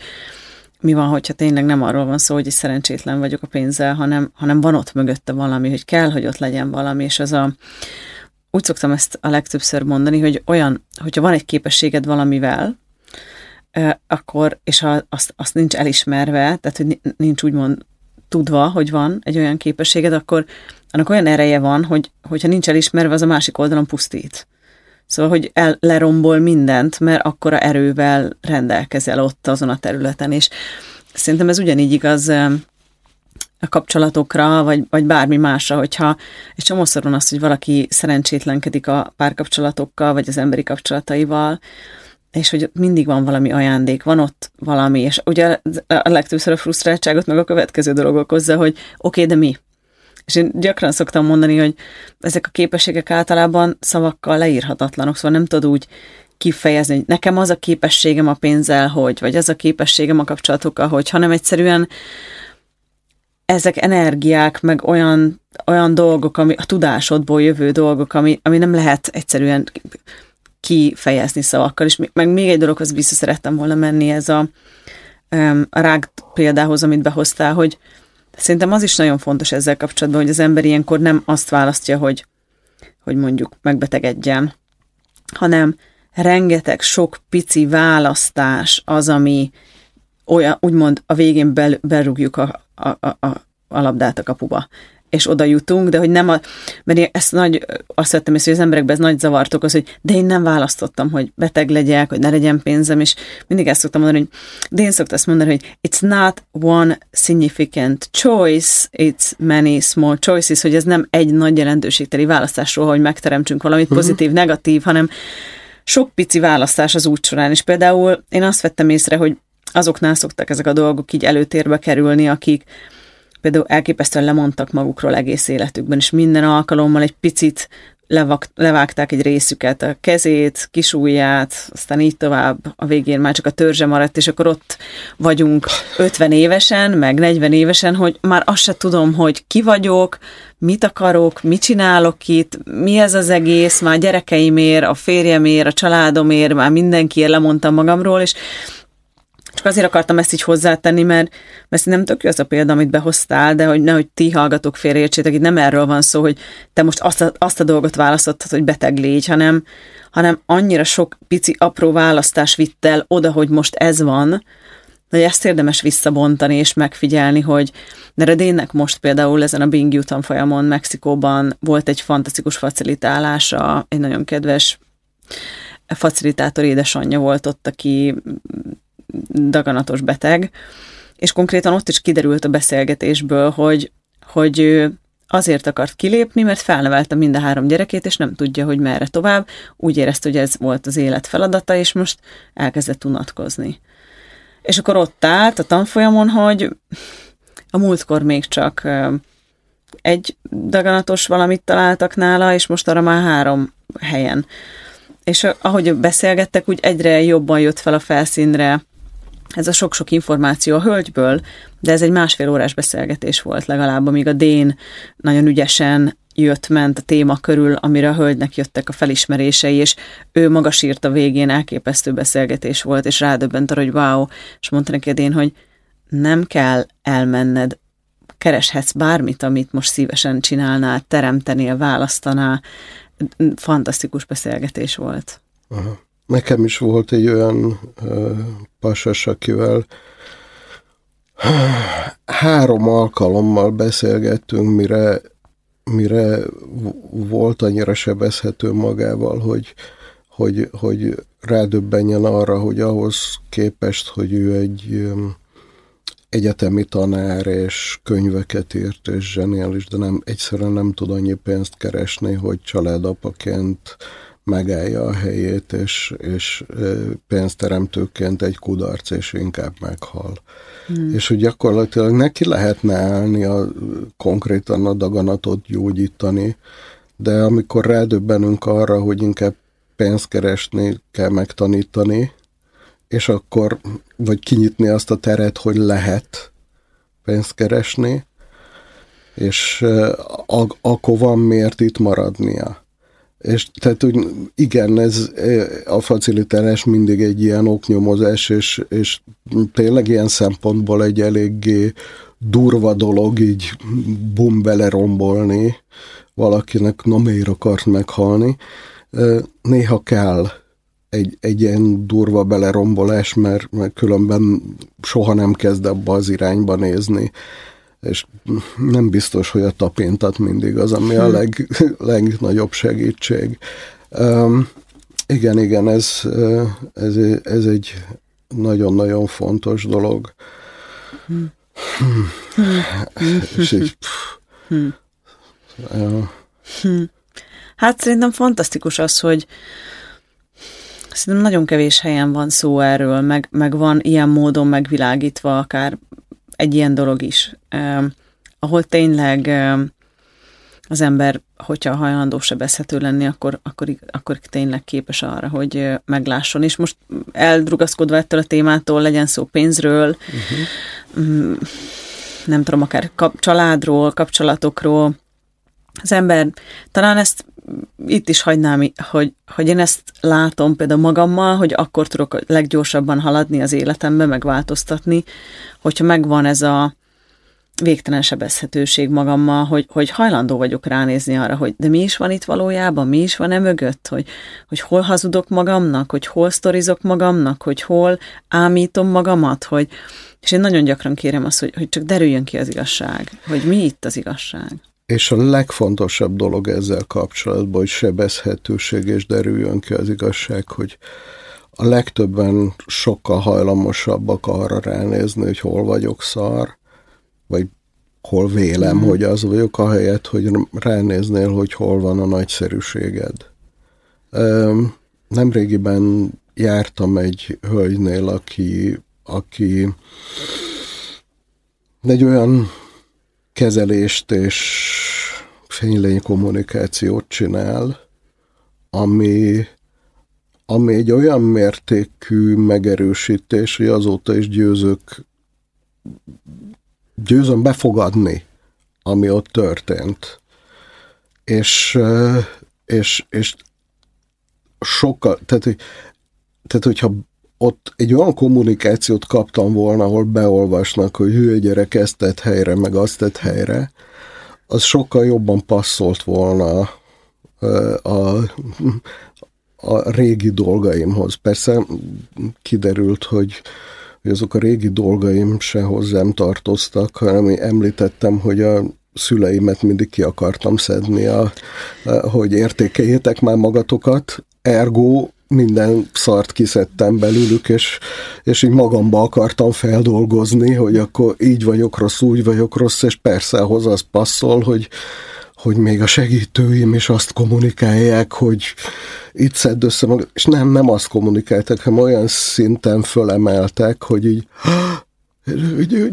S1: mi van, hogyha tényleg nem arról van szó, hogy egy szerencsétlen vagyok a pénzzel, hanem, hanem van ott mögötte valami, hogy kell, hogy ott legyen valami, és az a, úgy szoktam ezt a legtöbbször mondani, hogy olyan, hogyha van egy képességed valamivel, akkor, és azt, azt nincs elismerve, tehát hogy nincs úgymond tudva, hogy van egy olyan képességed, akkor annak olyan ereje van, hogy hogyha nincs elismerve, az a másik oldalon pusztít. Szóval, hogy el, lerombol mindent, mert akkora erővel rendelkezel ott azon a területen, és szerintem ez ugyanígy igaz a kapcsolatokra, vagy, vagy bármi másra, hogyha egy csomószor van az, hogy valaki szerencsétlenkedik a párkapcsolatokkal, vagy az emberi kapcsolataival, és hogy mindig van valami ajándék, van ott valami, és ugye a legtöbbször a frusztráltságot meg a következő dolog okozza, hogy oké, okay, de mi? És én gyakran szoktam mondani, hogy ezek a képességek általában szavakkal leírhatatlanok, szóval nem tudod úgy kifejezni, hogy nekem az a képességem a pénzzel, hogy, vagy az a képességem a kapcsolatokkal, hogy, hanem egyszerűen ezek energiák, meg olyan, olyan dolgok, ami a tudásodból jövő dolgok, ami, ami nem lehet egyszerűen kifejezni szavakkal. És meg még egy dologhoz vissza szerettem volna menni, ez a, a rág példához, amit behoztál, hogy szerintem az is nagyon fontos ezzel kapcsolatban, hogy az ember ilyenkor nem azt választja, hogy, hogy mondjuk megbetegedjen, hanem rengeteg sok pici választás az, ami olyan, úgymond a végén bel, berúgjuk a, a, a, a labdát a kapuba és oda jutunk, de hogy nem a, mert én ezt nagy, azt vettem észre, hogy az emberekben ez nagy zavart okoz, hogy de én nem választottam, hogy beteg legyek, hogy ne legyen pénzem, és mindig ezt szoktam mondani, hogy de én szoktam azt mondani, hogy it's not one significant choice, it's many small choices, hogy ez nem egy nagy jelentőségteli választásról, hogy megteremtsünk valamit uh-huh. pozitív, negatív, hanem sok pici választás az út során, és például én azt vettem észre, hogy azoknál szoktak ezek a dolgok így előtérbe kerülni, akik például elképesztően lemondtak magukról egész életükben, és minden alkalommal egy picit levak, levágták egy részüket, a kezét, kisújját, aztán így tovább, a végén már csak a törzse maradt, és akkor ott vagyunk 50 évesen, meg 40 évesen, hogy már azt se tudom, hogy ki vagyok, mit akarok, mit csinálok itt, mi ez az egész, már gyerekeimért, a férjemért, a családomért, már mindenkiért lemondtam magamról, és csak azért akartam ezt így hozzátenni, mert, mert nem tök jó az a példa, amit behoztál, de hogy nehogy ti hallgatok félreértsétek, itt nem erről van szó, hogy te most azt a, azt a dolgot választottad, hogy beteg légy, hanem, hanem annyira sok pici apró választás vitt el oda, hogy most ez van, hogy ezt érdemes visszabontani és megfigyelni, hogy Neredénnek most például ezen a Bing folyamon Mexikóban volt egy fantasztikus facilitálása, egy nagyon kedves facilitátor édesanyja volt ott, aki daganatos beteg, és konkrétan ott is kiderült a beszélgetésből, hogy, hogy ő azért akart kilépni, mert felnevelte mind a három gyerekét, és nem tudja, hogy merre tovább. Úgy érezte, hogy ez volt az élet feladata, és most elkezdett unatkozni. És akkor ott állt a tanfolyamon, hogy a múltkor még csak egy daganatos valamit találtak nála, és most arra már három helyen. És ahogy beszélgettek, úgy egyre jobban jött fel a felszínre ez a sok-sok információ a hölgyből, de ez egy másfél órás beszélgetés volt legalább, amíg a Dén nagyon ügyesen jött, ment a téma körül, amire a hölgynek jöttek a felismerései, és ő maga sírt a végén, elképesztő beszélgetés volt, és rádöbbent arra, hogy wow, és mondta neki a Dén, hogy nem kell elmenned, kereshetsz bármit, amit most szívesen csinálnál, teremtenél, választanál. Fantasztikus beszélgetés volt.
S2: Aha. Nekem is volt egy olyan pasas, akivel három alkalommal beszélgettünk, mire, mire volt annyira sebezhető magával, hogy, hogy, hogy rádöbbenjen arra, hogy ahhoz képest, hogy ő egy um, egyetemi tanár, és könyveket írt, és zseniális, de nem, egyszerűen nem tud annyi pénzt keresni, hogy családapaként megállja a helyét, és, és pénzteremtőként egy kudarc, és inkább meghal. Hmm. És hogy gyakorlatilag neki lehetne állni a, konkrétan a daganatot gyógyítani, de amikor rádöbbenünk arra, hogy inkább pénzt keresni kell megtanítani, és akkor, vagy kinyitni azt a teret, hogy lehet pénzt keresni, és akkor van miért itt maradnia. És tehát úgy, igen, ez a facilitálás mindig egy ilyen oknyomozás, és, és tényleg ilyen szempontból egy eléggé durva dolog így bum belerombolni valakinek, na miért akart meghalni. Néha kell egy, egy ilyen durva belerombolás, mert, mert különben soha nem kezd abba az irányba nézni és nem biztos, hogy a tapintat mindig az, ami a leg, legnagyobb segítség. Um, Igen, igen, ez, ez, ez egy nagyon-nagyon fontos dolog. Hmm. Hmm. És így, hmm.
S1: Hmm. Hát szerintem fantasztikus az, hogy szerintem nagyon kevés helyen van szó erről, meg, meg van ilyen módon megvilágítva akár egy ilyen dolog is, ahol tényleg az ember, hogyha hajlandó sebezhető lenni, akkor, akkor, akkor tényleg képes arra, hogy meglásson. És most eldrugaszkodva ettől a témától, legyen szó pénzről, uh-huh. nem tudom, akár kap, családról, kapcsolatokról, az ember talán ezt itt is hagynám, hogy, hogy én ezt látom például magammal, hogy akkor tudok leggyorsabban haladni az életembe, megváltoztatni, hogyha megvan ez a végtelen sebezhetőség magammal, hogy, hogy hajlandó vagyok ránézni arra, hogy de mi is van itt valójában, mi is van e mögött, hogy, hogy hol hazudok magamnak, hogy hol sztorizok magamnak, hogy hol ámítom magamat, hogy, és én nagyon gyakran kérem azt, hogy, hogy csak derüljön ki az igazság, hogy mi itt az igazság.
S2: És a legfontosabb dolog ezzel kapcsolatban, hogy sebezhetőség és derüljön ki az igazság, hogy a legtöbben sokkal hajlamosabbak arra ránézni, hogy hol vagyok szar, vagy hol vélem, mm. hogy az vagyok, ahelyett, hogy ránéznél, hogy hol van a nagyszerűséged. Nemrégiben jártam egy hölgynél, aki, aki egy olyan kezelést és fénylény kommunikációt csinál, ami, ami egy olyan mértékű megerősítés, hogy azóta is győzök győzöm befogadni, ami ott történt. És, és, és sokkal, tehát, tehát hogyha ott egy olyan kommunikációt kaptam volna, ahol beolvasnak, hogy hülye gyerek ezt tett helyre, meg azt tett helyre, az sokkal jobban passzolt volna a, a régi dolgaimhoz. Persze kiderült, hogy hogy azok a régi dolgaim se hozzám tartoztak, hanem említettem, hogy a szüleimet mindig ki akartam szedni, a, a, hogy értékeljétek már magatokat, ergo minden szart kiszedtem belőlük, és, és így magamba akartam feldolgozni, hogy akkor így vagyok rossz, úgy vagyok rossz, és persze ahhoz az passzol, hogy, hogy még a segítőim is azt kommunikálják, hogy itt szedd össze magad, és nem, nem azt kommunikáltak, hanem olyan szinten fölemeltek, hogy így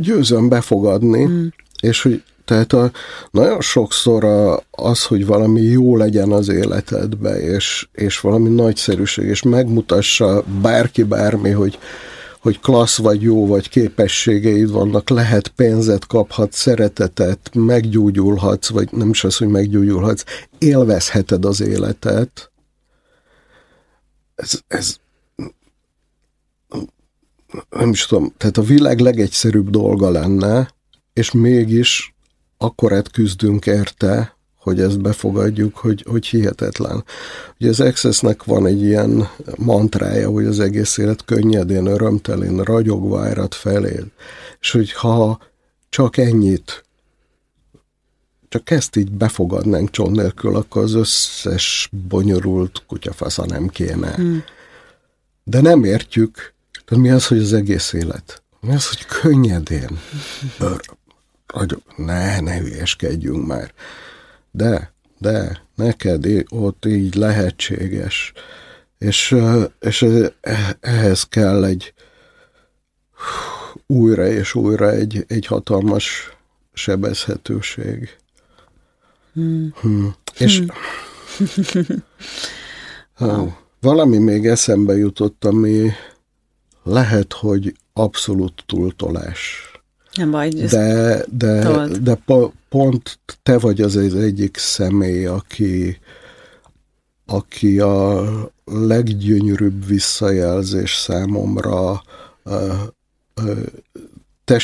S2: győzöm befogadni, mm. és hogy tehát a, nagyon sokszor a, az, hogy valami jó legyen az életedbe, és, és valami nagyszerűség, és megmutassa bárki bármi, hogy, hogy klassz vagy jó, vagy képességeid vannak, lehet pénzet kaphat, szeretetet, meggyógyulhatsz, vagy nem is az, hogy meggyógyulhatsz, élvezheted az életet. Ez, ez nem is tudom, tehát a világ legegyszerűbb dolga lenne, és mégis akkorát küzdünk érte, hogy ezt befogadjuk, hogy, hogy hihetetlen. Ugye az Accessnek van egy ilyen mantrája, hogy az egész élet könnyedén, örömtelén, ragyogva árat felé. És hogy ha csak ennyit, csak ezt így befogadnánk csont nélkül, akkor az összes bonyolult kutyafasza nem kéne. Hmm. De nem értjük, de mi az, hogy az egész élet? Mi az, hogy könnyedén? Ragyog, ne, ne hülyeskedjünk már de, de, neked ott így lehetséges. És, és ehhez kell egy újra és újra egy, egy hatalmas sebezhetőség. Hmm. Hmm. És hmm. valami még eszembe jutott, ami lehet, hogy abszolút túltolás.
S1: Nem baj,
S2: de, de, de po, pont te vagy az, az egyik személy, aki, aki a leggyönyörűbb visszajelzés számomra te,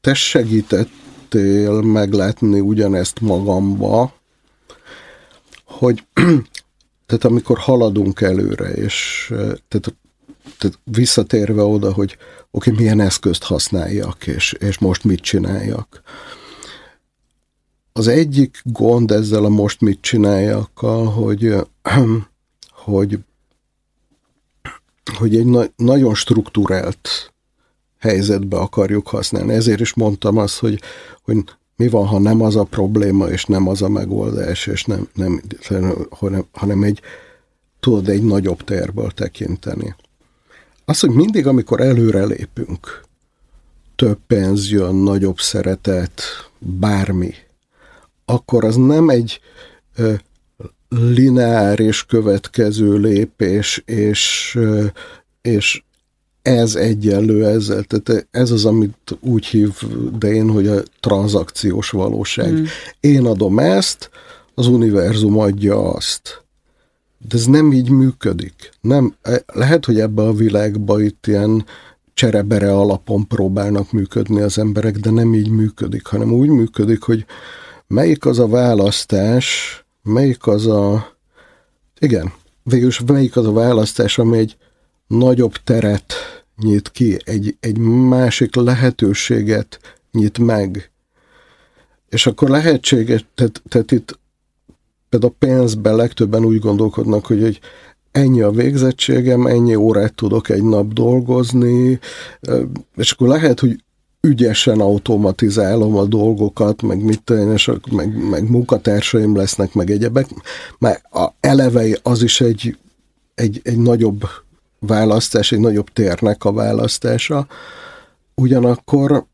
S2: te segítettél meglátni ugyanezt magamba, hogy tehát amikor haladunk előre, és tehát, tehát visszatérve oda, hogy oké, okay, milyen eszközt használjak, és, és most mit csináljak. Az egyik gond ezzel a most mit csináljakkal, hogy, hogy hogy egy na- nagyon struktúrált helyzetbe akarjuk használni. Ezért is mondtam azt, hogy, hogy mi van, ha nem az a probléma, és nem az a megoldás, és nem, nem hanem, hanem egy, tudod, egy nagyobb térből tekinteni. Az, hogy mindig, amikor előre lépünk, több pénz jön, nagyobb szeretet, bármi, akkor az nem egy ö, lineáris következő lépés, és, ö, és ez egyenlő ezzel. Tehát ez az, amit úgy hív de én, hogy a tranzakciós valóság. Mm. Én adom ezt, az univerzum adja azt. De ez nem így működik. Nem, e, lehet, hogy ebbe a világba itt ilyen cserebere alapon próbálnak működni az emberek, de nem így működik, hanem úgy működik, hogy melyik az a választás, melyik az a... Igen, végülis melyik az a választás, ami egy nagyobb teret nyit ki, egy, egy másik lehetőséget nyit meg. És akkor lehetséges, tehát, tehát itt például a pénzben legtöbben úgy gondolkodnak, hogy, hogy ennyi a végzettségem, ennyi órát tudok egy nap dolgozni, és akkor lehet, hogy ügyesen automatizálom a dolgokat, meg mit és meg, meg munkatársaim lesznek, meg egyebek, mert a eleve az is egy, egy, egy nagyobb választás, egy nagyobb térnek a választása. Ugyanakkor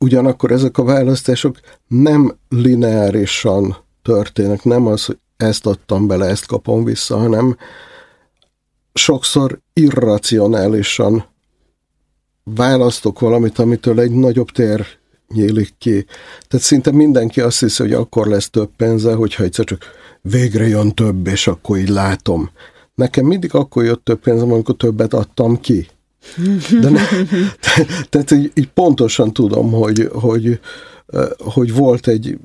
S2: ugyanakkor ezek a választások nem lineárisan történnek, nem az, hogy ezt adtam bele, ezt kapom vissza, hanem sokszor irracionálisan választok valamit, amitől egy nagyobb tér nyílik ki. Tehát szinte mindenki azt hiszi, hogy akkor lesz több pénze, hogyha egyszer csak végre jön több, és akkor így látom. Nekem mindig akkor jött több pénzem, amikor többet adtam ki. De ne, tehát így, így pontosan tudom, hogy, hogy, hogy volt egy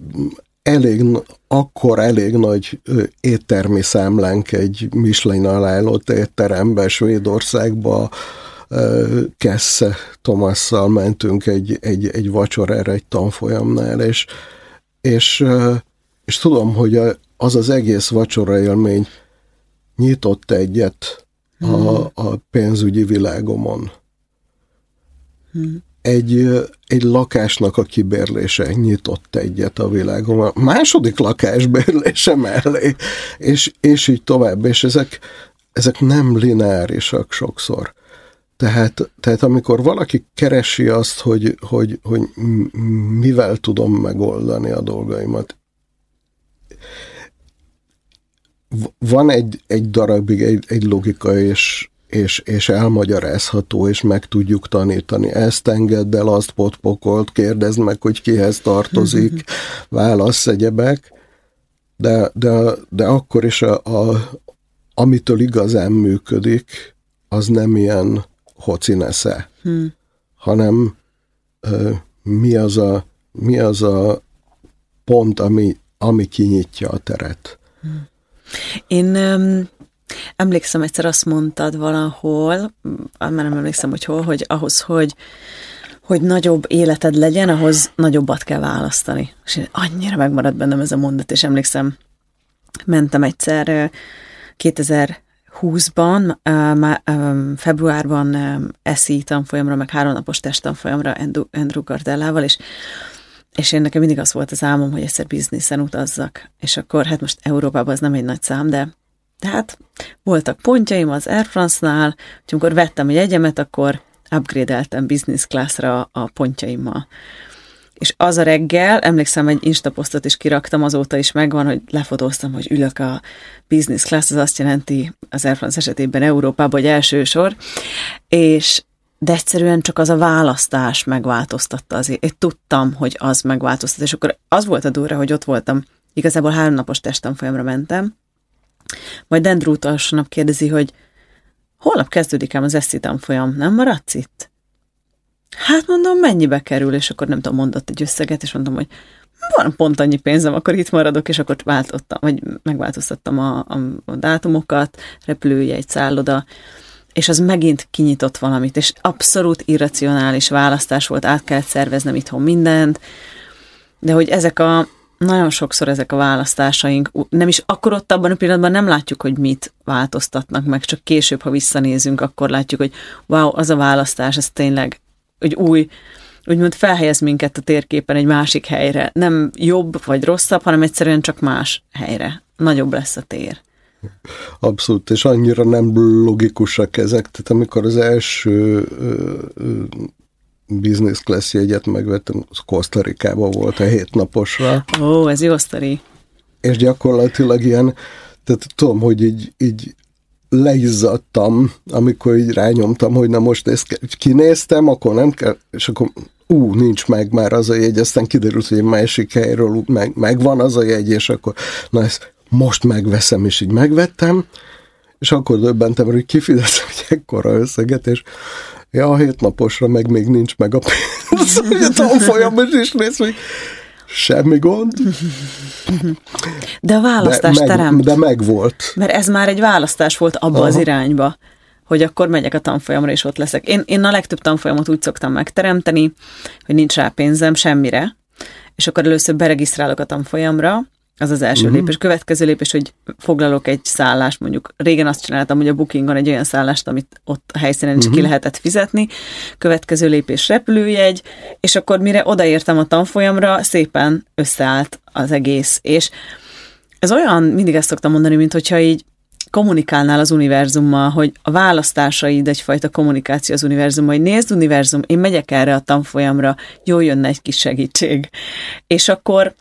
S2: elég, akkor elég nagy éttermi számlánk egy Michelin alállott étterembe Svédországba, Kesse Tomasszal mentünk egy, egy, egy vacsorára egy tanfolyamnál, és, és, és tudom, hogy az az egész vacsora élmény nyitott egyet a, a pénzügyi világomon. Hmm. Egy, egy lakásnak a kibérlése nyitott egyet a világon. A második lakás bérlése mellé, és, és így tovább. És ezek, ezek nem lineárisak sokszor. Tehát, tehát amikor valaki keresi azt, hogy, hogy, hogy mivel tudom megoldani a dolgaimat, van egy, egy darabig egy, egy logika, és, és, és elmagyarázható, és meg tudjuk tanítani. Ezt engedd el, azt potpokolt, kérdezd meg, hogy kihez tartozik, válasz egyebek, de, de, de akkor is a, a, amitől igazán működik, az nem ilyen hocinesze, hmm. hanem ö, mi, az a, mi az a pont, ami, ami kinyitja a teret. Hmm.
S1: Én um, emlékszem, egyszer azt mondtad valahol, már nem emlékszem, hogy hol, hogy ahhoz, hogy hogy nagyobb életed legyen, ahhoz nagyobbat kell választani. És én annyira megmaradt bennem ez a mondat, és emlékszem, mentem egyszer 2020-ban, februárban eszi tanfolyamra, meg háromnapos testtanfolyamra Andrew Gardellával, és és én nekem mindig az volt az álmom, hogy egyszer bizniszen utazzak. És akkor, hát most Európában az nem egy nagy szám, de, de hát voltak pontjaim az Air France-nál, hogy amikor vettem egy egyemet, akkor upgrade-eltem business class-ra a pontjaimmal. És az a reggel, emlékszem, egy instaposztot is kiraktam, azóta is megvan, hogy lefotóztam, hogy ülök a business class, az azt jelenti az Air France esetében Európában, hogy első sor, és de egyszerűen csak az a választás megváltoztatta azért. Én tudtam, hogy az megváltoztat, és akkor az volt a durva, hogy ott voltam, igazából háromnapos folyamra mentem, majd Dendrú utolsó nap kérdezi, hogy holnap kezdődik ám az eszi tanfolyam, nem maradsz itt? Hát mondom, mennyibe kerül, és akkor nem tudom, mondott egy összeget, és mondom, hogy van pont annyi pénzem, akkor itt maradok, és akkor váltottam, vagy megváltoztattam a, a, a dátumokat, repülőjegy, szálloda, és az megint kinyitott valamit, és abszolút irracionális választás volt, át kellett szerveznem itthon mindent, de hogy ezek a, nagyon sokszor ezek a választásaink, nem is akkor ott abban a pillanatban nem látjuk, hogy mit változtatnak meg, csak később, ha visszanézünk, akkor látjuk, hogy wow, az a választás, ez tényleg egy új, úgymond felhelyez minket a térképen egy másik helyre. Nem jobb vagy rosszabb, hanem egyszerűen csak más helyre. Nagyobb lesz a tér.
S2: Abszolút, és annyira nem logikusak ezek. Tehát amikor az első business class jegyet megvettem, az Kosztarikában volt a hétnaposra.
S1: Ó, ez jó sztori.
S2: És gyakorlatilag ilyen, tehát tudom, hogy így, így leizzadtam, amikor így rányomtam, hogy na most ezt kinéztem, akkor nem kell, és akkor ú, nincs meg már az a jegy, aztán kiderült, hogy egy másik helyről meg, megvan az a jegy, és akkor na ezt most megveszem, és így megvettem, és akkor döbbentem, hogy kifizetem egy ekkora összeget, és ja, a hét naposra meg még nincs meg a pénz, hogy a tanfolyamos is néz, hogy semmi gond.
S1: De a választás
S2: de meg,
S1: teremt.
S2: De meg volt.
S1: Mert ez már egy választás volt abba Aha. az irányba, hogy akkor megyek a tanfolyamra, és ott leszek. Én, én a legtöbb tanfolyamot úgy szoktam megteremteni, hogy nincs rá pénzem semmire, és akkor először beregisztrálok a tanfolyamra, az az első uh-huh. lépés. Következő lépés, hogy foglalok egy szállást, mondjuk régen azt csináltam, hogy a bookingon egy olyan szállást, amit ott a helyszínen is uh-huh. ki mhm. lehetett fizetni. Következő lépés repülőjegy, és akkor mire odaértem a tanfolyamra, szépen összeállt az egész. És ez olyan, mindig ezt szoktam mondani, mint hogyha így kommunikálnál az univerzummal, hogy a választásaid egyfajta kommunikáció az univerzummal, hogy nézd univerzum, én megyek erre a tanfolyamra, jó jönne egy kis segítség. És akkor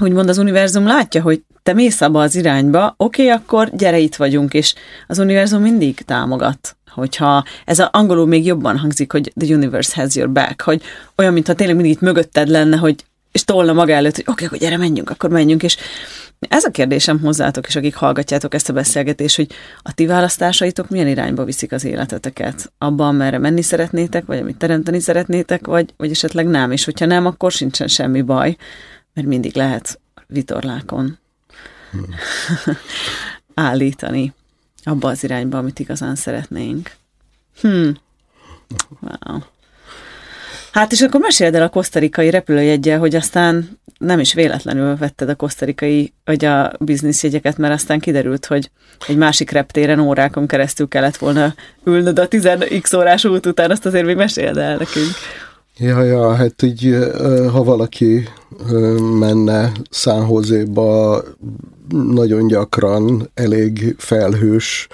S1: úgymond az univerzum látja, hogy te mész abba az irányba, oké, okay, akkor gyere itt vagyunk, és az univerzum mindig támogat. Hogyha ez a angolul még jobban hangzik, hogy the universe has your back, hogy olyan, mintha tényleg mindig itt mögötted lenne, hogy és tolna maga előtt, hogy oké, okay, akkor gyere, menjünk, akkor menjünk, és ez a kérdésem hozzátok, és akik hallgatjátok ezt a beszélgetést, hogy a ti választásaitok milyen irányba viszik az életeteket? Abban, merre menni szeretnétek, vagy amit teremteni szeretnétek, vagy, vagy esetleg nem, és hogyha nem, akkor sincsen semmi baj, mert mindig lehet vitorlákon hmm. állítani abba az irányba, amit igazán szeretnénk. Hmm. Wow. Hát és akkor meséld el a kosztarikai repülőjegyel, hogy aztán nem is véletlenül vetted a kosztarikai, vagy a bizniszjegyeket, mert aztán kiderült, hogy egy másik reptéren órákon keresztül kellett volna ülnöd a 10x órás út után, azt azért még meséld el nekünk.
S2: Ja, ja, hát így, ha valaki menne Szánhozéba, nagyon gyakran elég felhős,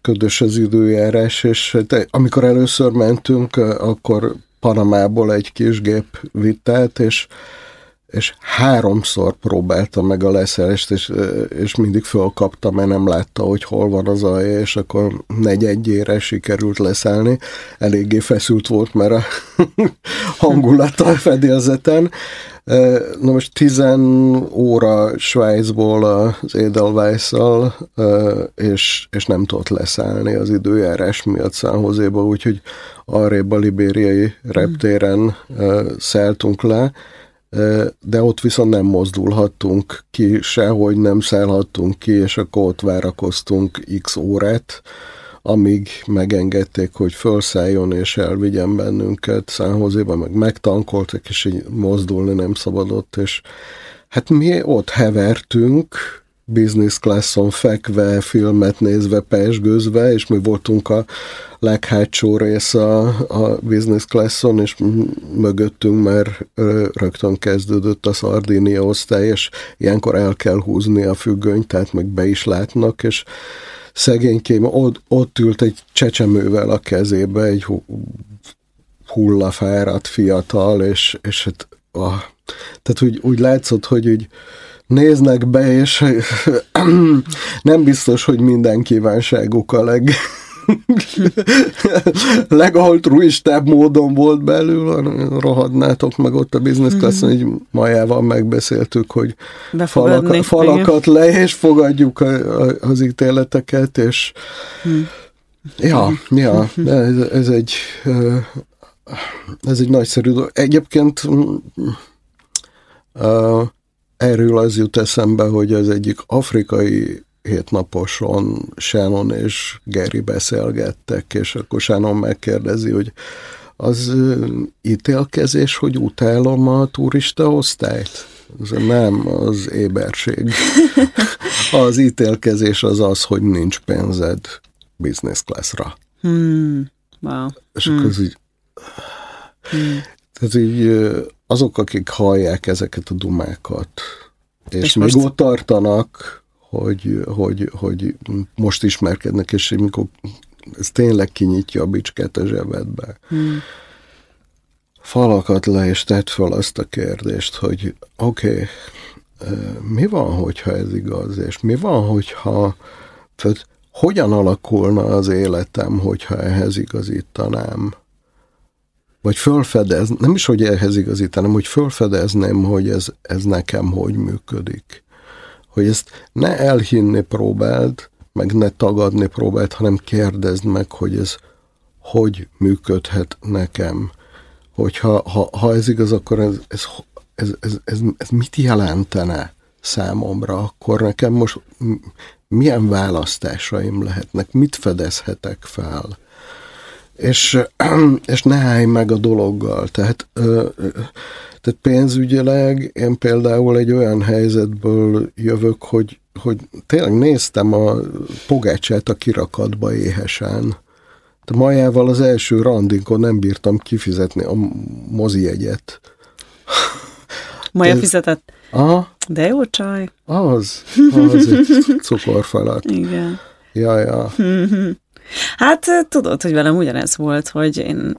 S2: ködös az időjárás, és hát, amikor először mentünk, akkor Panamából egy kis gép vitt át, és és háromszor próbálta meg a leszerest, és, és mindig fölkapta, mert nem látta, hogy hol van az alja, és akkor negyedjére sikerült leszállni. Eléggé feszült volt, mert a hangulata a fedélzeten. Na most 10 óra Svájcból az edelweiss és, és nem tudott leszállni az időjárás miatt Szánhozéba, úgyhogy arrébb a libériai reptéren szálltunk le, de ott viszont nem mozdulhattunk ki, sehogy nem szállhattunk ki, és akkor ott várakoztunk x órát, amíg megengedték, hogy felszálljon és elvigyen bennünket Szánhozéba, meg megtankoltak, és így mozdulni nem szabadott, és hát mi ott hevertünk, business classon fekve, filmet nézve, pesgőzve, és mi voltunk a leghátsó rész a, a business classon, és mögöttünk már rögtön kezdődött a Sardinia osztály, és ilyenkor el kell húzni a függönyt, tehát meg be is látnak, és szegénykém ott, ott ült egy csecsemővel a kezébe, egy hullafáradt fiatal, és, és hát, ah, tehát úgy, úgy látszott, hogy úgy, néznek be, és nem biztos, hogy minden kívánságuk a leg legaltruistább módon volt belül, rohadnátok meg ott a business mhm. class mm-hmm. így majával megbeszéltük, hogy falaka, falakat le, és fogadjuk a, a, az ítéleteket, és mm. ja, ja, ez, ez egy ez egy nagyszerű dolog. Egyébként uh, Erről az jut eszembe, hogy az egyik afrikai hétnaposon Shannon és Gary beszélgettek, és akkor Shannon megkérdezi, hogy az ítélkezés, hogy utálom a turista osztályt? Ez nem az éberség. Az ítélkezés az az, hogy nincs pénzed business classra.
S1: Hmm. Wow.
S2: És akkor ez így... Tehát így azok, akik hallják ezeket a dumákat, és,
S1: És
S2: még
S1: most-
S2: ott tartanak, hogy, hogy, hogy most ismerkednek, és mikor ez tényleg kinyitja a bicskát a zsebedbe.
S1: Hmm.
S2: Falakat le, és tedd fel azt a kérdést, hogy oké, okay, mi van, hogyha ez igaz, és mi van, hogyha tehát hogyan alakulna az életem, hogyha ehhez igazítanám? Vagy fölfedez, nem is, hogy ehhez igazítanám, hogy fölfedezném, hogy ez, ez nekem hogy működik. Hogy ezt ne elhinni próbáld, meg ne tagadni próbáld, hanem kérdezd meg, hogy ez hogy működhet nekem. Hogyha ha, ha ez igaz, akkor ez, ez, ez, ez, ez, ez mit jelentene számomra, akkor nekem most milyen választásaim lehetnek, mit fedezhetek fel. És, és ne állj meg a dologgal. Tehát, tehát pénzügyileg én például egy olyan helyzetből jövök, hogy, hogy tényleg néztem a pogácsát a kirakatba éhesen. De majával az első randinkon nem bírtam kifizetni a mozi jegyet.
S1: Maja
S2: Ez-
S1: fizetett.
S2: Aha,
S1: De jó csaj.
S2: az, az egy cukorfalat.
S1: Igen.
S2: Ja, ja.
S1: Hát tudod, hogy velem ugyanez volt, hogy én,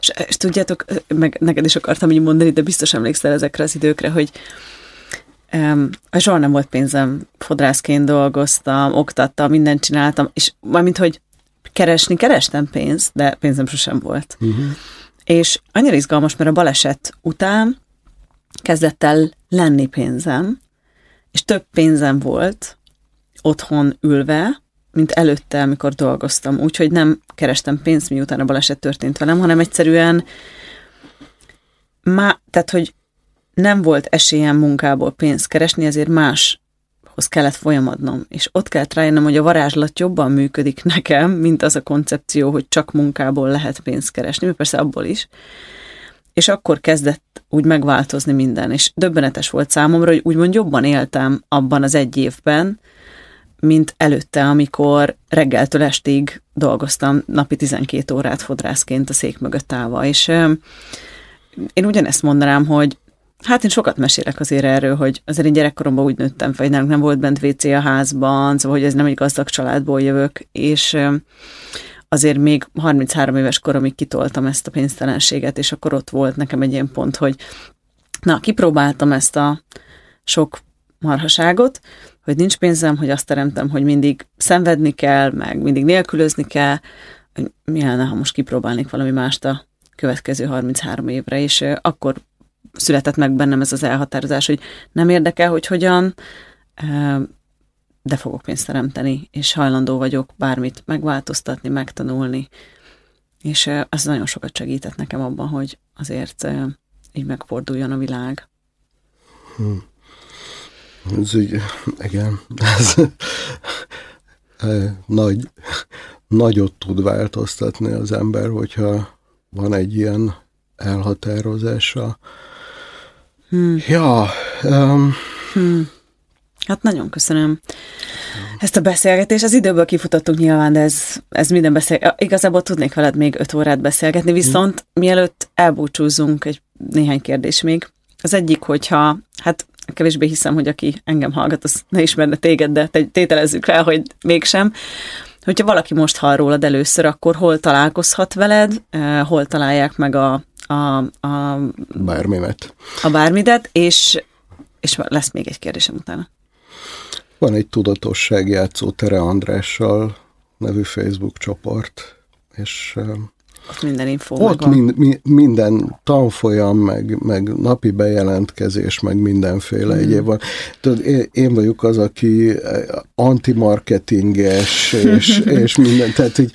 S1: és, és tudjátok, meg neked is akartam így mondani, de biztos emlékszel ezekre az időkre, hogy um, soha nem volt pénzem, fodrászként dolgoztam, oktattam, mindent csináltam, és mármint, hogy keresni, kerestem pénzt, de pénzem sosem volt. Uh-huh. És annyira izgalmas, mert a baleset után kezdett el lenni pénzem, és több pénzem volt otthon ülve, mint előtte, amikor dolgoztam. Úgyhogy nem kerestem pénzt, miután a baleset történt velem, hanem egyszerűen má, tehát, hogy nem volt esélyem munkából pénzt keresni, ezért máshoz kellett folyamodnom. És ott kellett rájönnöm, hogy a varázslat jobban működik nekem, mint az a koncepció, hogy csak munkából lehet pénzt keresni, mert persze abból is. És akkor kezdett úgy megváltozni minden, és döbbenetes volt számomra, hogy úgymond jobban éltem abban az egy évben, mint előtte, amikor reggeltől estig dolgoztam napi 12 órát fodrászként a szék mögött állva, és én ugyanezt mondanám, hogy hát én sokat mesélek azért erről, hogy azért én gyerekkoromban úgy nőttem fel, nálunk nem volt bent WC a házban, szóval, hogy ez nem egy gazdag családból jövök, és azért még 33 éves koromig kitoltam ezt a pénztelenséget, és akkor ott volt nekem egy ilyen pont, hogy na, kipróbáltam ezt a sok marhaságot, hogy nincs pénzem, hogy azt teremtem, hogy mindig szenvedni kell, meg mindig nélkülözni kell, hogy mi lenne, ha most kipróbálnék valami mást a következő 33 évre, és akkor született meg bennem ez az elhatározás, hogy nem érdekel, hogy hogyan, de fogok pénzt teremteni, és hajlandó vagyok bármit megváltoztatni, megtanulni, és az nagyon sokat segített nekem abban, hogy azért így megforduljon a világ.
S2: Ez így, igen, ez nagy, nagyot tud változtatni az ember, hogyha van egy ilyen elhatározása. Hmm. Ja, um,
S1: Hát nagyon köszönöm ezt a beszélgetést. Az időből kifutottunk nyilván, de ez, ez minden beszél... Igazából tudnék veled még öt órát beszélgetni, viszont mielőtt elbúcsúzunk, egy néhány kérdés még. Az egyik, hogyha, hát kevésbé hiszem, hogy aki engem hallgat, az ne ismerne téged, de te- tételezzük rá, hogy mégsem. Hogyha valaki most hall rólad először, akkor hol találkozhat veled, eh, hol találják meg a, a, a,
S2: bármimet.
S1: a bármidet, és, és lesz még egy kérdésem utána.
S2: Van egy tudatosságjátszó Tere Andrással nevű Facebook csoport, és
S1: Ott minden info
S2: Ott
S1: megvan.
S2: mind, mi, minden tanfolyam, meg, meg napi bejelentkezés, meg mindenféle mm. egyéb van. Tudod, én, én vagyok az, aki eh, antimarketinges, és, és minden, tehát így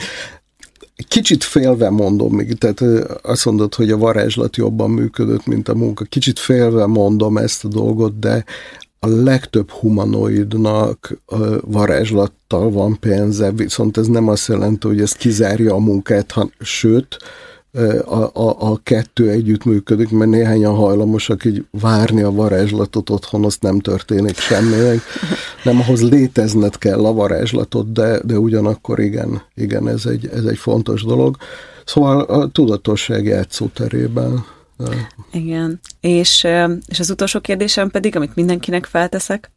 S2: kicsit félve mondom még, tehát eh, azt mondod, hogy a varázslat jobban működött, mint a munka. Kicsit félve mondom ezt a dolgot, de a legtöbb humanoidnak varázslattal van pénze, viszont ez nem azt jelenti, hogy ez kizárja a munkát, han, sőt, a, a, a kettő együtt működik, mert néhányan hajlamosak így várni a varázslatot otthon, azt nem történik semmi, nem ahhoz létezned kell a varázslatot, de, de ugyanakkor igen, igen ez, egy, ez egy fontos dolog. Szóval a tudatosság játszóterében.
S1: Igen, és, és az utolsó kérdésem pedig, amit mindenkinek felteszek,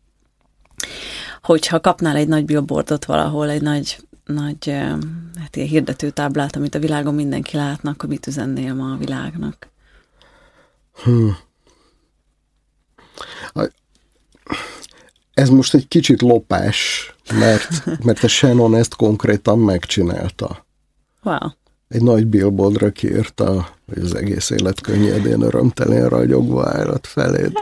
S1: hogyha kapnál egy nagy billboardot valahol, egy nagy nagy hát ilyen hirdetőtáblát, amit a világon mindenki látnak, akkor mit üzennél ma a világnak? Hmm.
S2: Ez most egy kicsit lopás, mert, mert a Shannon ezt konkrétan megcsinálta.
S1: Wow.
S2: Egy nagy billboardra kiírta, hogy az egész élet könnyedén örömtelén ragyogva állat feléd.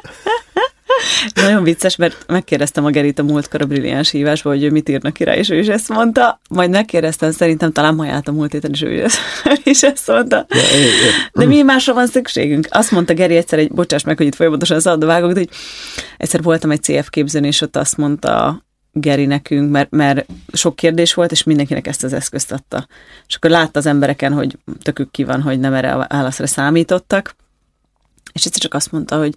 S1: Nagyon vicces, mert megkérdeztem a Gerit a múltkor a brilliáns hívásba, hogy ő mit írnak ki rá, és ő is ezt mondta. Majd megkérdeztem, szerintem talán maját a múlt héten, és ő is ezt mondta. De mi másra van szükségünk? Azt mondta Geri egyszer, egy, bocsáss meg, hogy itt folyamatosan az vágok, de hogy egyszer voltam egy CF képzőn, és ott azt mondta Geri nekünk, mert, mert sok kérdés volt, és mindenkinek ezt az eszközt adta. És akkor látta az embereken, hogy tökük ki van, hogy nem erre a válaszra számítottak, és egyszer csak azt mondta, hogy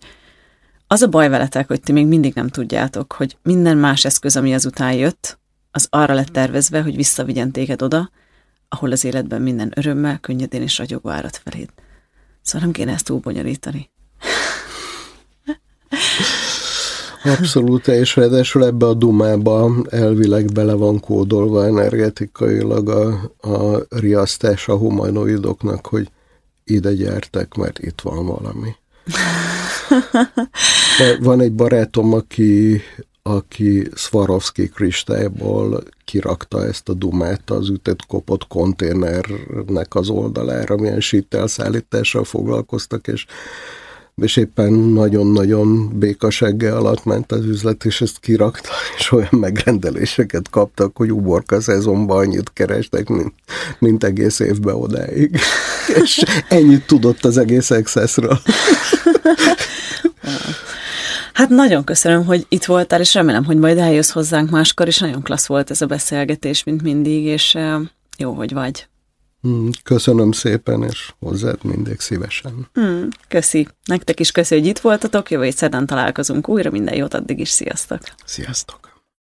S1: az a baj veletek, hogy ti még mindig nem tudjátok, hogy minden más eszköz, ami azután jött, az arra lett tervezve, hogy visszavigyen téged oda, ahol az életben minden örömmel, könnyedén és ragyogó árat feléd. Szóval nem kéne ezt túl bonyolítani.
S2: Abszolút, és ráadásul ebbe a dumába elvileg bele van kódolva energetikailag a, a riasztás a humanoidoknak, hogy ide gyertek, mert itt van valami. De van egy barátom, aki, aki Swarovski kristályból kirakta ezt a dumát az ütött kopott konténernek az oldalára, milyen szállítással foglalkoztak, és és éppen nagyon-nagyon békaseggel alatt ment az üzlet, és ezt kirakta, és olyan megrendeléseket kaptak, hogy uborka szezonban annyit kerestek, mint, mint egész évben odáig. és ennyit tudott az egész Accessről.
S1: Hát nagyon köszönöm, hogy itt voltál, és remélem, hogy majd eljössz hozzánk máskor, és nagyon klassz volt ez a beszélgetés, mint mindig, és jó, hogy vagy.
S2: Hmm, köszönöm szépen, és hozzád mindig szívesen.
S1: Mm, köszi. Nektek is köszi, hogy itt voltatok, jövő szedán találkozunk újra, minden jót addig is, sziasztok!
S2: Sziasztok!